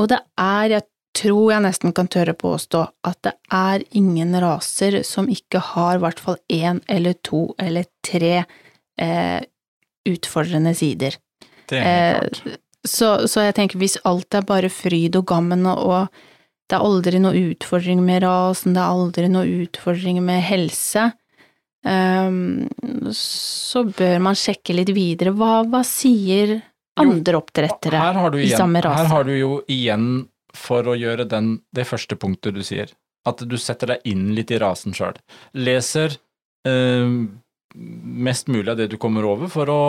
Og det er, jeg tror jeg nesten kan tørre påstå, at det er ingen raser som ikke har i hvert fall én eller to eller tre eh, utfordrende sider. Det er helt klart. Eh, så, så jeg tenker hvis alt er bare fryd og gammen, og, og det er aldri noe utfordring med rasen, det er aldri noe utfordring med helse, Um, så bør man sjekke litt videre. Hva, hva sier andre oppdrettere igjen, i samme rase? her har du jo igjen for å gjøre den, det første punktet du sier, at du setter deg inn litt i rasen sjøl. Leser um, mest mulig av det du kommer over, for å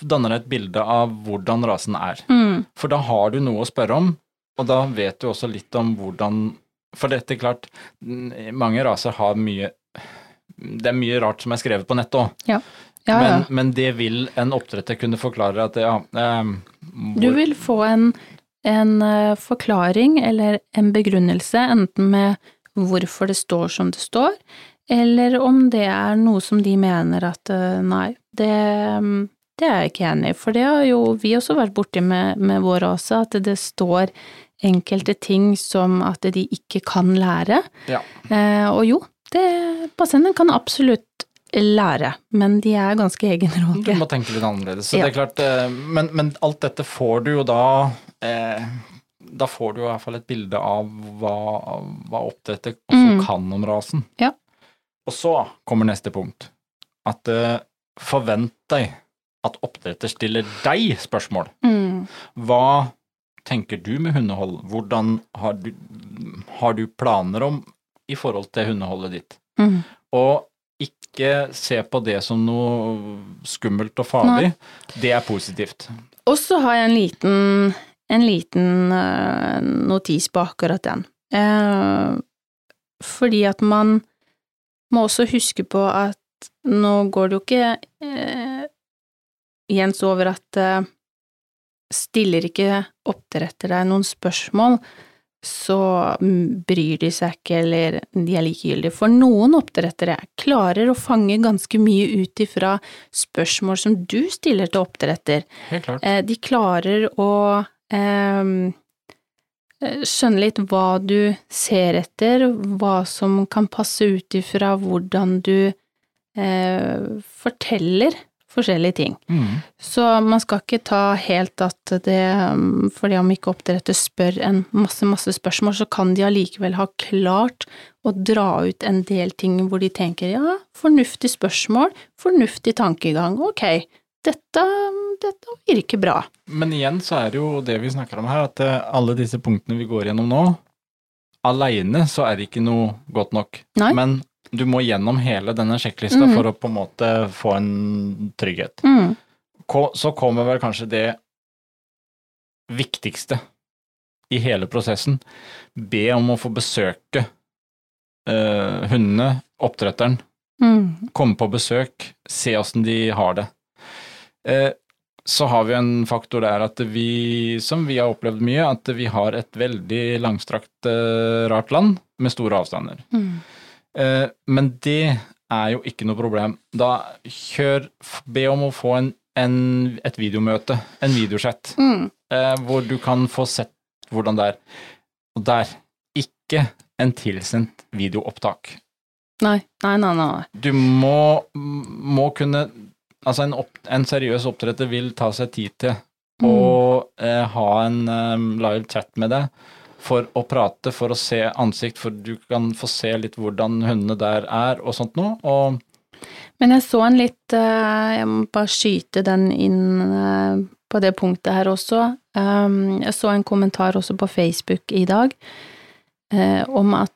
danne deg et bilde av hvordan rasen er. Mm, For da har du noe å spørre om, og da vet du også litt om hvordan For dette klart, mange raser har mye Det er mye rart som er skrevet på nettet òg, ja, ja. men, men det vil en oppdretter kunne forklare at ja eh, Du vil få en, en eh, forklaring eller en begrunnelse, enten med hvorfor det står som det står, eller om det er noe som de mener at eh, nei, det, mm, det er jeg ikke enig i. For det har jo vi også vært borti med, med vår rase, at det står enkelte ting som at de ikke kan lære. Ja. Eh, og jo, pasienten kan absolutt lære, men de er ganske egenrådige. Du må tenke litt annerledes. Så Ja. det er klart, eh, men, men alt dette får du jo da eh, Da får du i hvert fall et bilde av hva, hva oppdretter også Mm. kan om rasen. Ja. Og så kommer neste punkt. At eh, forvent deg at oppdretter stiller deg spørsmål. Mm. Hva tenker du med hundehold? Hvordan har du, har du planer om i forhold til hundeholdet ditt? Mm. Og ikke se på det som noe skummelt og farlig. Det er positivt. Og så har jeg en liten, en liten eh, notis på akkurat den. Eh, fordi at man må også huske på at nå går det jo ikke eh, Jens over at eh, stiller ikke oppdretter deg noen spørsmål, så mm, bryr de seg ikke, eller de er likegyldige. For noen oppdrettere klarer å fange ganske mye ut ifra spørsmål som du stiller til oppdretter. Helt klart. Eh, De klarer å eh, skjønne litt hva du ser etter, hva som kan passe ut ifra hvordan du eh, forteller forskjellige ting. Mm. Så man skal ikke ta helt at det um, Fordi om ikke oppdretter spør en masse, masse spørsmål, så kan de allikevel ha klart å dra ut en del ting hvor de tenker ja, fornuftig spørsmål, fornuftig tankegang, ok, dette, dette virker bra. Men igjen så er det jo det vi snakker om her, at eh, alle disse punktene vi går gjennom nå, aleine så er det ikke noe godt nok. Nei. Men du må gjennom hele denne sjekklista mm. for å på en måte få en trygghet. Mm. Så kommer vel kanskje det viktigste i hele prosessen. Be om å få besøke uh, hundene, oppdretteren, Mm. komme på besøk, se åssen de har det. Uh, så har vi en faktor der at vi, som vi har opplevd mye, at vi har et veldig langstrakt, uh, rart land med store avstander. Mm. Eh, men det er jo ikke noe problem. Da kjør Be om å få en, en, et videomøte, en videosett, Mm. eh, hvor du kan få sett hvordan det er. Og der, ikke en tilsendt videoopptak. Nei, nei, nei, nei. Du må, må kunne Altså, en, opp, en seriøs oppdretter vil ta seg tid til Mm. å eh, ha en um, live chat med deg for å prate, for å se ansikt, for du kan få se litt hvordan hundene der er og sånt noe. Og Men jeg så en litt eh, Jeg må bare skyte den inn eh, på det punktet her også. Um, Jeg så en kommentar også på Facebook i dag eh, om at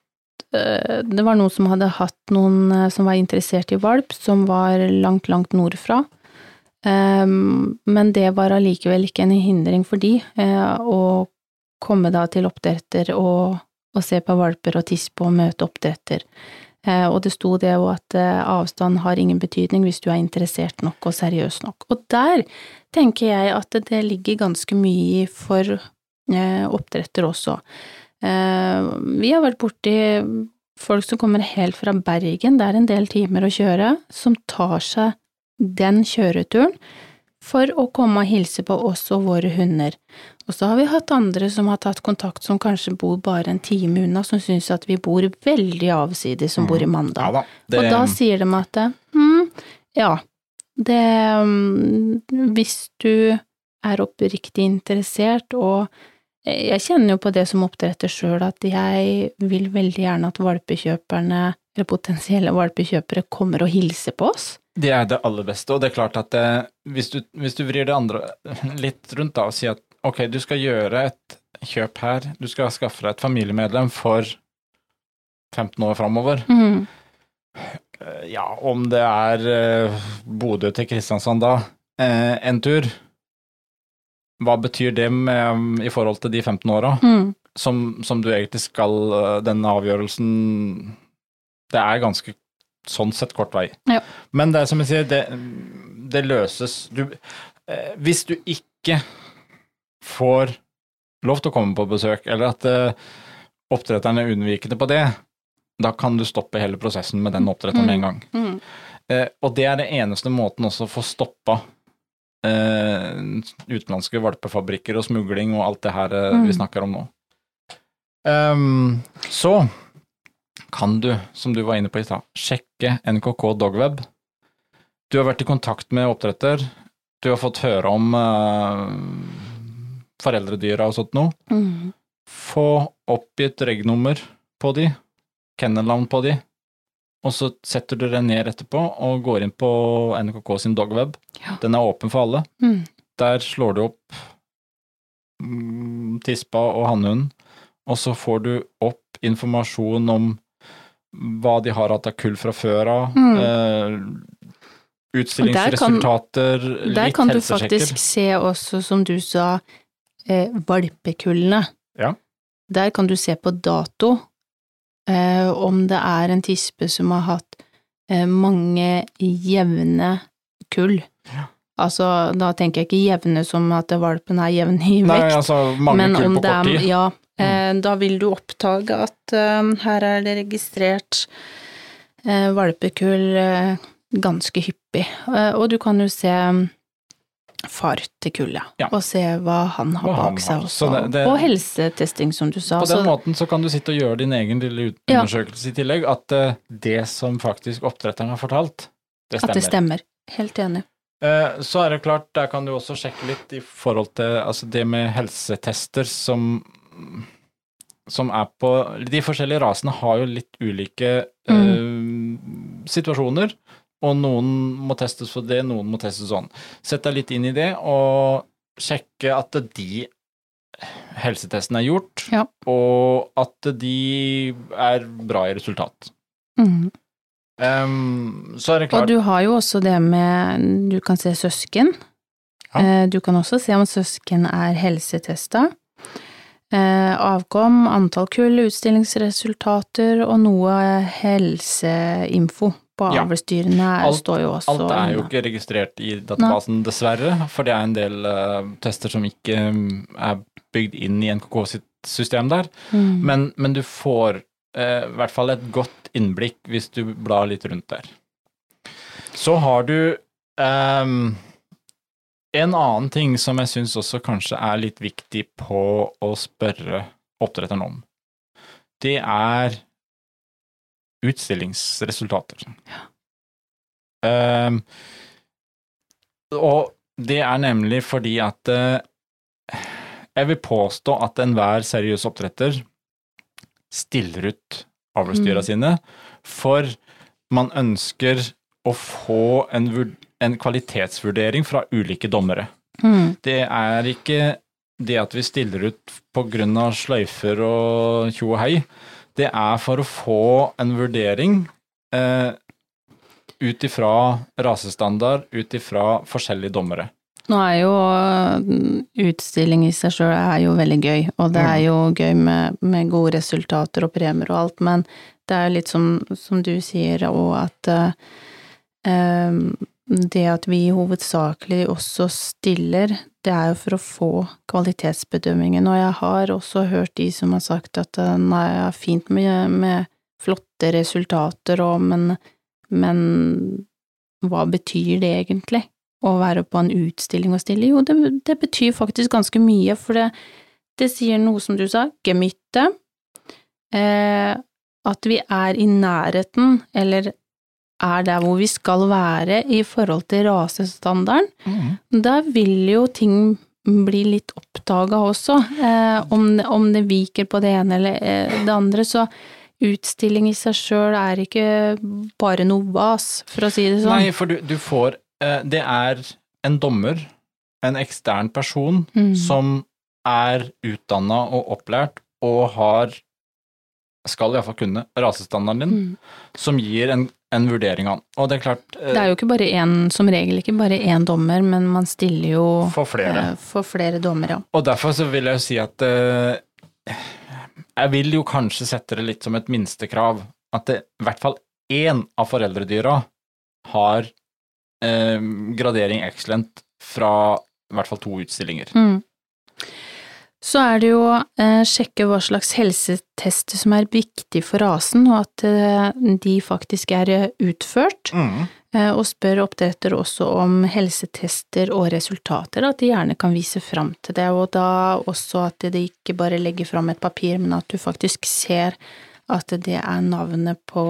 det var noen som hadde hatt noen som var interessert i valp, som var langt, langt nordfra. Um, Men det var allikevel ikke en hindring for de å komme da til oppdretter og, og se på valper og tispe og møte oppdretter. Eh, og det sto det jo at eh, avstand har ingen betydning hvis du er interessert nok og seriøs nok. Og der tenker jeg at det ligger ganske mye for eh, oppdretter også. Vi har vært borti folk som kommer helt fra Bergen, det er en del timer å kjøre, som tar seg den kjøreturen for å komme og hilse på oss og våre hunder. Og så har vi hatt andre som har tatt kontakt som kanskje bor bare en time unna, som syns at vi bor veldig avsides, som bor i Mandal. Ja da. Det, Og da sier de at hm, ja, det mm, Hvis du er oppriktig interessert, og jeg kjenner jo på det som oppdretter sjøl, at jeg vil veldig gjerne at valpekjøperne, eller potensielle valpekjøpere, kommer og hilser på oss. det er det aller beste, og det er klart at det, hvis, du, hvis du vrir det andre litt rundt da, og sier at ok, du skal gjøre et kjøp her, du skal skaffe deg et familiemedlem for 15 år framover. Mm. Eh, Ja, om det er eh, Bodø til Kristiansand da, eh, en tur, hva betyr det med, i forhold til de 15 åra, Mm. som, som du egentlig skal, eh, denne avgjørelsen Det er ganske sånn sett kort vei. Ja. Men det er som jeg sier, det, det løses du, eh, Hvis du ikke får lov til å komme på besøk, eller at eh, oppdretteren er unnvikende på det, da kan du stoppe hele prosessen med den oppdretteren med en gang. Mm. Eh, og det er det eneste måten også å få stoppa eh, utenlandske valpefabrikker og smugling og alt det her eh, Mm. vi snakker om nå. Um, så kan du, som du var inne på i stad, sjekke NKK Dogweb. Du har vært i kontakt med oppdretter, du har fått høre om eh, foreldredyra og sånt noe. Mm. Få oppgitt regnummer på de, kennelnavn på de, og så setter du det ned etterpå og går inn på NKK sin dogweb. Ja. Den er åpen for alle. Mm. Der slår du opp mm, tispa og hannhunden, og så får du opp informasjon om hva de har hatt av kull fra før av, Mm. eh, utstillingsresultater, Der litt kan du faktisk se også, som du sa, eh, valpekullene. Ja. Der kan du se på dato, eh, om det er en tispe som har hatt eh, mange jevne kull. Ja. Altså, da tenker jeg ikke jevne som at valpen er jevn i vekt, Nei, altså mange men kull om på det er tid. Mm. Eh, da vil du oppdage at eh, her er det registrert eh, valpekull ganske hyppig. Og du kan jo se mm, far til kullet, Ja. og se hva han har Hva bak seg også. Det- det- Og helsetesting, som du sa. På den så- måten så kan du sitte og gjøre din egen lille undersøkelse Ja. i tillegg, at det som faktisk oppdretteren har fortalt, det stemmer. at det stemmer. Helt enig. Så er det klart, der kan du også sjekke litt i forhold til altså det med helsetester som som er på De forskjellige rasene har jo litt ulike eh, situasjoner, og noen må testes for det, noen må testes sånn. Sett deg litt inn i det, og sjekke at de helsetestene er gjort, Ja. og at de er bra i resultat. Mm. Um, så er det Og du har jo også det med Du kan se søsken. Ja. Eh, Du kan også se om søsken er helsetesta. Eh, Avkom, antall kull, utstillingsresultater og noe helseinfo på Ja. avlsdyrene Alt- står jo også Alt er jo ikke registrert i databasen, dessverre, for det er en del uh, tester som ikke mm, er bygd inn i NKK sitt system der. Mm. Men, men du får uh, i hvert fall et godt innblikk hvis du blar litt rundt der. Så har du ehm, en annen ting som jeg syns også kanskje er litt viktig på å spørre oppdretteren om. Det er utstillingsresultater. Ehm, og det er nemlig fordi at uh, jeg vil påstå at enhver seriøs oppdretter stiller ut avlsdyra Mm. sine, for man ønsker å få en, vur- en kvalitetsvurdering fra ulike dommere. Mm. Det er ikke det at vi stiller ut av sløyfer og tjo og hei. Det er for å få en vurdering eh, ut ifra rasestandard, ut ifra forskjellige dommere. Nå er jo mm, utstilling i seg sjøl er jo veldig gøy, og det er jo gøy med, med gode resultater og premier og alt, men det er litt som, som du sier, òg, at eh, em, det at vi hovedsakelig også stiller, det er jo for å få kvalitetsbedømmingen, og jeg har også hørt de som har sagt at eh, nei, det er fint med, med flotte resultater og men, men hva betyr det egentlig? Å være på en utstilling og stille? Jo, det, det betyr faktisk ganske mye, for det, det sier noe som du sa, gemytte, eh, at vi er i nærheten, eller er der hvor vi skal være i forhold til rasestandarden. Mm. Da vil jo ting bli litt oppdaga også, eh, om, om, det viker på det ene eller eh, det andre. Så utstilling i seg sjøl er ikke bare noe vas, for å si det sånn. Nei, for du, du får eh, Det er en dommer, en ekstern person, Mm. som er utdanna og opplært og har skal iallfall kunne rasestandarden din, Mm. som gir en, en vurdering av. Og det er klart eh, Det er jo ikke bare én, som regel ikke bare én dommer, men man stiller jo For flere. eh, for flere dommere. Og derfor så vil jeg jo si at eh, Jeg vil jo kanskje sette det litt som et minstekrav at det, i hvert fall én av foreldredyra har eh, gradering excellent fra i hvert fall to utstillinger. Mm. Så er det jo eh, sjekke hva slags helsetester som er viktig for rasen, og at eh, de faktisk er eh, utført. Eh, og spør oppdretter også om helsetester og resultater, at de gjerne kan vise fram til det, og da også at de ikke bare legger fram et papir, men at du faktisk ser at det er navnet på,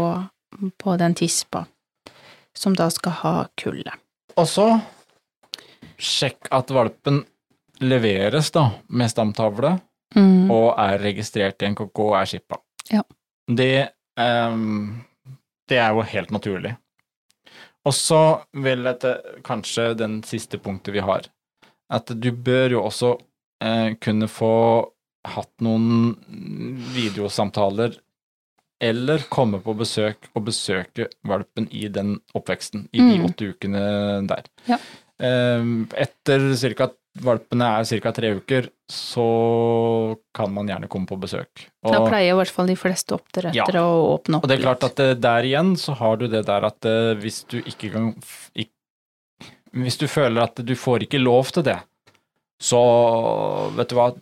på den tispa som da skal ha kullet. Og så sjekk at valpen leveres da med stamtavle Mm. og er registrert i NKK og er skippa. Ja. Det, um, det er jo helt naturlig. Og så vil til kanskje den siste punktet vi har, at du bør jo også eh, kunne få hatt noen videosamtaler eller komme på besøk og besøke valpen i den oppveksten, i de Mm. åtte ukene der. Ja. Ehm, Etter cirka valpene er ca. tre uker, så kan man gjerne komme på besøk. Og, Da pleier i hvert fall de fleste oppdrettere å åpne opp og det er klart at eh, der igjen så har du det der at eh, hvis du ikke kan f- Hvis du føler at du får ikke lov til det, så vet du hva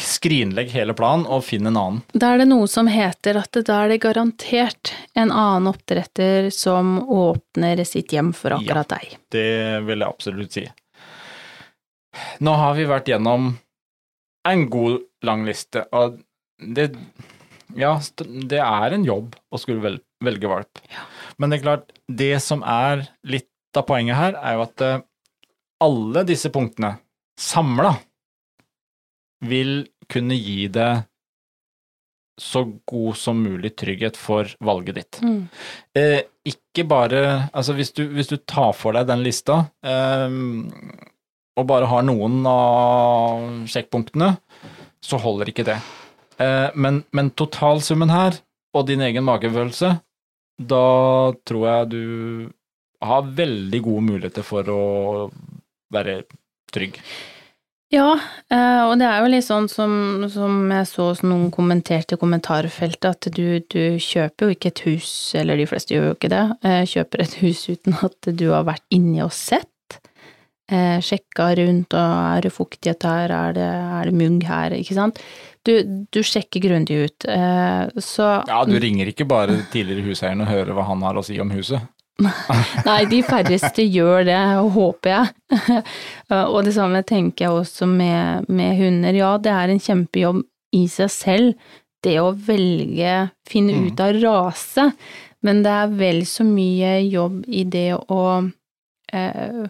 Skrinlegg hele planen og finn en annen. Da er det noe som heter at da er det garantert en annen oppdretter som åpner sitt hjem for akkurat deg. Det vil jeg absolutt si. Nå har vi vært gjennom en god, lang liste, og det Ja, det er en jobb å skulle velge valp. Men det er klart, det som er litt av poenget her, er jo at eh, alle disse punktene samla vil kunne gi deg så god som mulig trygghet for valget ditt. Mm. Eh, ikke bare Altså, hvis du, hvis du tar for deg den lista, eh, og bare har noen av sjekkpunktene, så holder ikke det. Eh, men, men totalsummen her, og din egen magefølelse, da tror jeg du har veldig gode muligheter for å være trygg. Ja, eh, og det er jo litt sånn som, som jeg så noen kommenterte i kommentarfeltet, at du, du kjøper jo ikke et hus, eller de fleste gjør jo ikke det, eh, kjøper et hus uten at du har vært inni og sett, eh, sjekka rundt, og er det fuktighet her, er det, er det mugg her, ikke sant? Du, du sjekker grundig ut, eh, så Ja, du ringer ikke bare tidligere huseieren og hører hva han har å si om huset. Nei, de færreste gjør det, håper jeg. og det samme tenker jeg også med, med hunder. Ja, det er en kjempejobb i seg selv, det å velge, finne Mm. ut av rase, men det er vel så mye jobb i det å eh,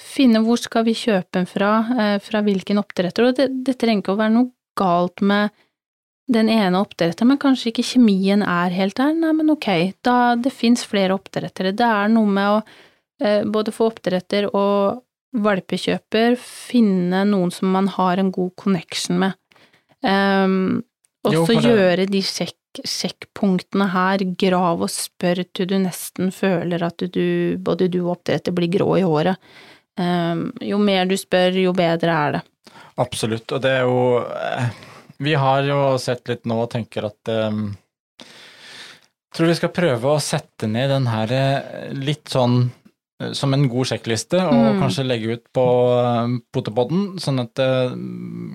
finne hvor skal vi kjøpe den fra, eh, fra hvilken oppdretter, og det, det trenger ikke å være noe galt med den ene oppdretteren, men kanskje ikke kjemien er helt der, nei, men ok, da det fins flere oppdrettere. Det er noe med å eh, både få oppdretter og valpekjøper finne noen som man har en god connection med. Um, og så gjøre de sjekk, sjekkpunktene her, grav og spør til du nesten føler at du, både du og oppdretter blir grå i håret. Um, jo mer du spør, jo bedre er det. Absolutt, og det er jo eh, Vi har jo sett litt nå og tenker at um, Tror vi skal prøve å sette ned den her eh, litt sånn eh, som en god sjekkliste, og Mm. kanskje legge ut på Potepodden, sånn at uh,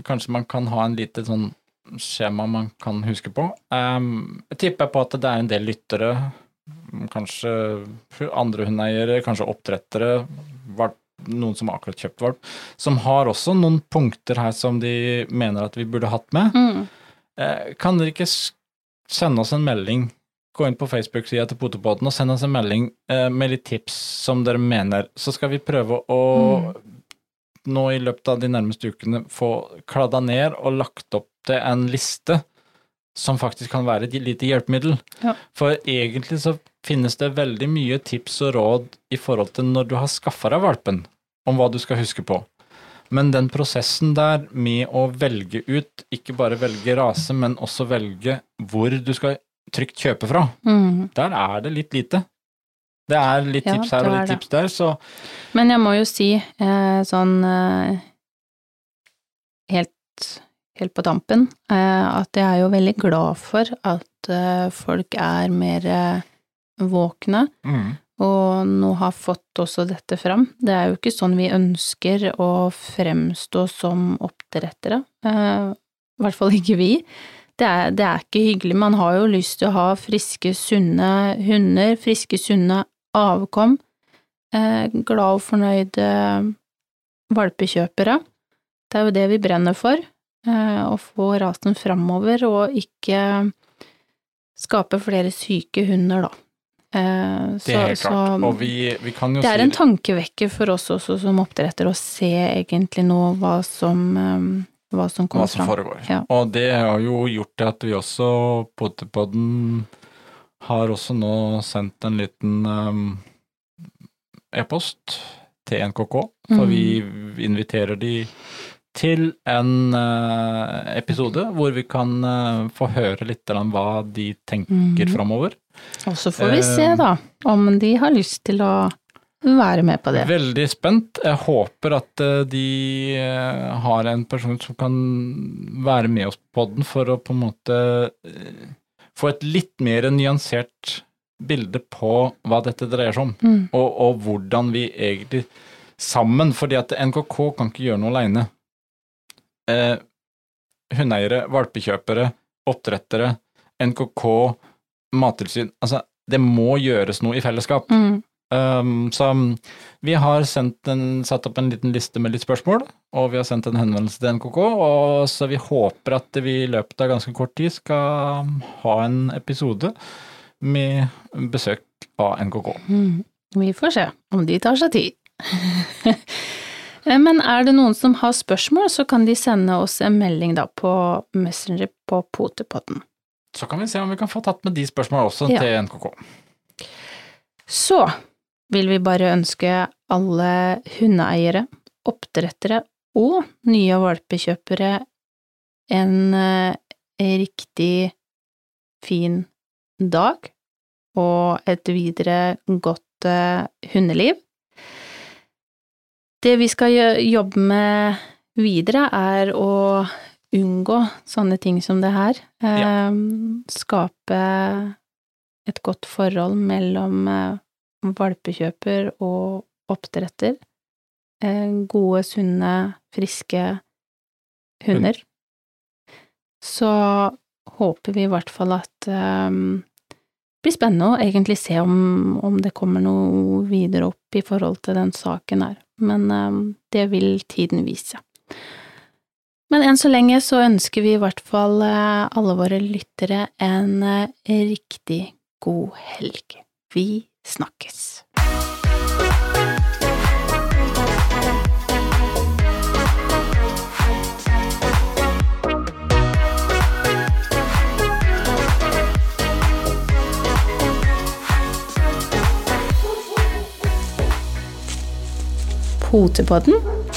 kanskje man kan ha en lite sånn skjema man kan huske på. Um, jeg tipper på at det er en del lyttere, kanskje andre hundeeiere, kanskje oppdrettere, noen som har akkurat kjøpt valp, som har også noen punkter her som de mener at vi burde hatt med. Mm. Eh, kan dere ikke sende oss en melding? Gå inn på Facebook-sida til Potepodden og send oss en melding eh, med litt tips som dere mener. Så skal vi prøve å nå i løpet av de nærmeste ukene få kladda ned og lagt opp til en liste som faktisk kan være et lite hjelpemiddel. Ja. For egentlig så finnes det veldig mye tips og råd i forhold til når du har skaffa deg valpen, om hva du skal huske på. Men den prosessen der med å velge ut, ikke bare velge rase, men også velge hvor du skal trygt kjøpe fra, Mm. der er det litt lite. Det er litt Ja, tips her og litt tips der, så Men jeg må jo si eh, sånn eh, helt, helt på tampen eh, at jeg er jo veldig glad for at folk er mer våkne mm. og nå har fått også dette fram. Det er jo ikke sånn vi ønsker å fremstå som oppdrettere, eh, i hvert fall ikke vi. Det er, det er ikke hyggelig. Man har jo lyst til å ha friske, sunne hunder, friske, sunne avkom, eh, glad og fornøyde valpekjøpere. Det er jo det vi brenner for, eh, å få rasen framover og ikke skape flere syke hunder, da. Eh, Det er helt så- klart. så- Og vi, vi kan jo det er si en tankevekker for oss også som oppdretter å se egentlig nå hva som, um, hva som hva som fram. foregår. Ja. Og det har jo gjort det at vi også, Potepodden, har også nå sendt en liten um, e-post til NKK, for mm. vi inviterer de til en eh, episode hvor vi kan eh, få høre litt om hva de tenker mm. framover. Og så får vi se Eh, da, om de har lyst til å være med på det. Veldig spent. Jeg håper at eh, de eh, har en person som kan være med oss på den for å på en måte få et litt mer nyansert bilde på hva dette dreier seg om, Mm. og, og hvordan vi egentlig sammen, fordi at NKK kan ikke gjøre noe aleine. Eh, hundeeiere, valpekjøpere, oppdrettere, NKK, Mattilsyn Altså, det må gjøres noe i fellesskap. Mm. Um, så vi har en, satt opp en liten liste med litt spørsmål, og vi har sendt en henvendelse til NKK, og så vi håper at vi i løpet av ganske kort tid skal ha en episode med besøk av NKK. Mm. Vi får se om de tar seg tid. Men er det noen som har spørsmål, så kan de sende oss en melding da på Messenger på Potepodden. Så kan vi se om vi kan få tatt med de spørsmålene også Ja. til NKK. Så vil vi bare ønske alle hundeeiere, oppdrettere og nye valpekjøpere en eh, riktig fin dag og et videre godt eh, hundeliv. Det vi skal jobbe med videre, er å unngå sånne ting som det her. Eh, Skape et godt forhold mellom eh, valpekjøper og oppdretter. Eh, Gode, sunne, friske hunder. Så håper vi i hvert fall at eh, det blir spennende å egentlig se om, om det kommer noe videre opp i forhold til den saken her. Men eh, det vil tiden vise. Men enn så lenge så ønsker vi i hvert fall eh, alle våre lyttere en eh, riktig god helg. Vi snakkes. Potepodden,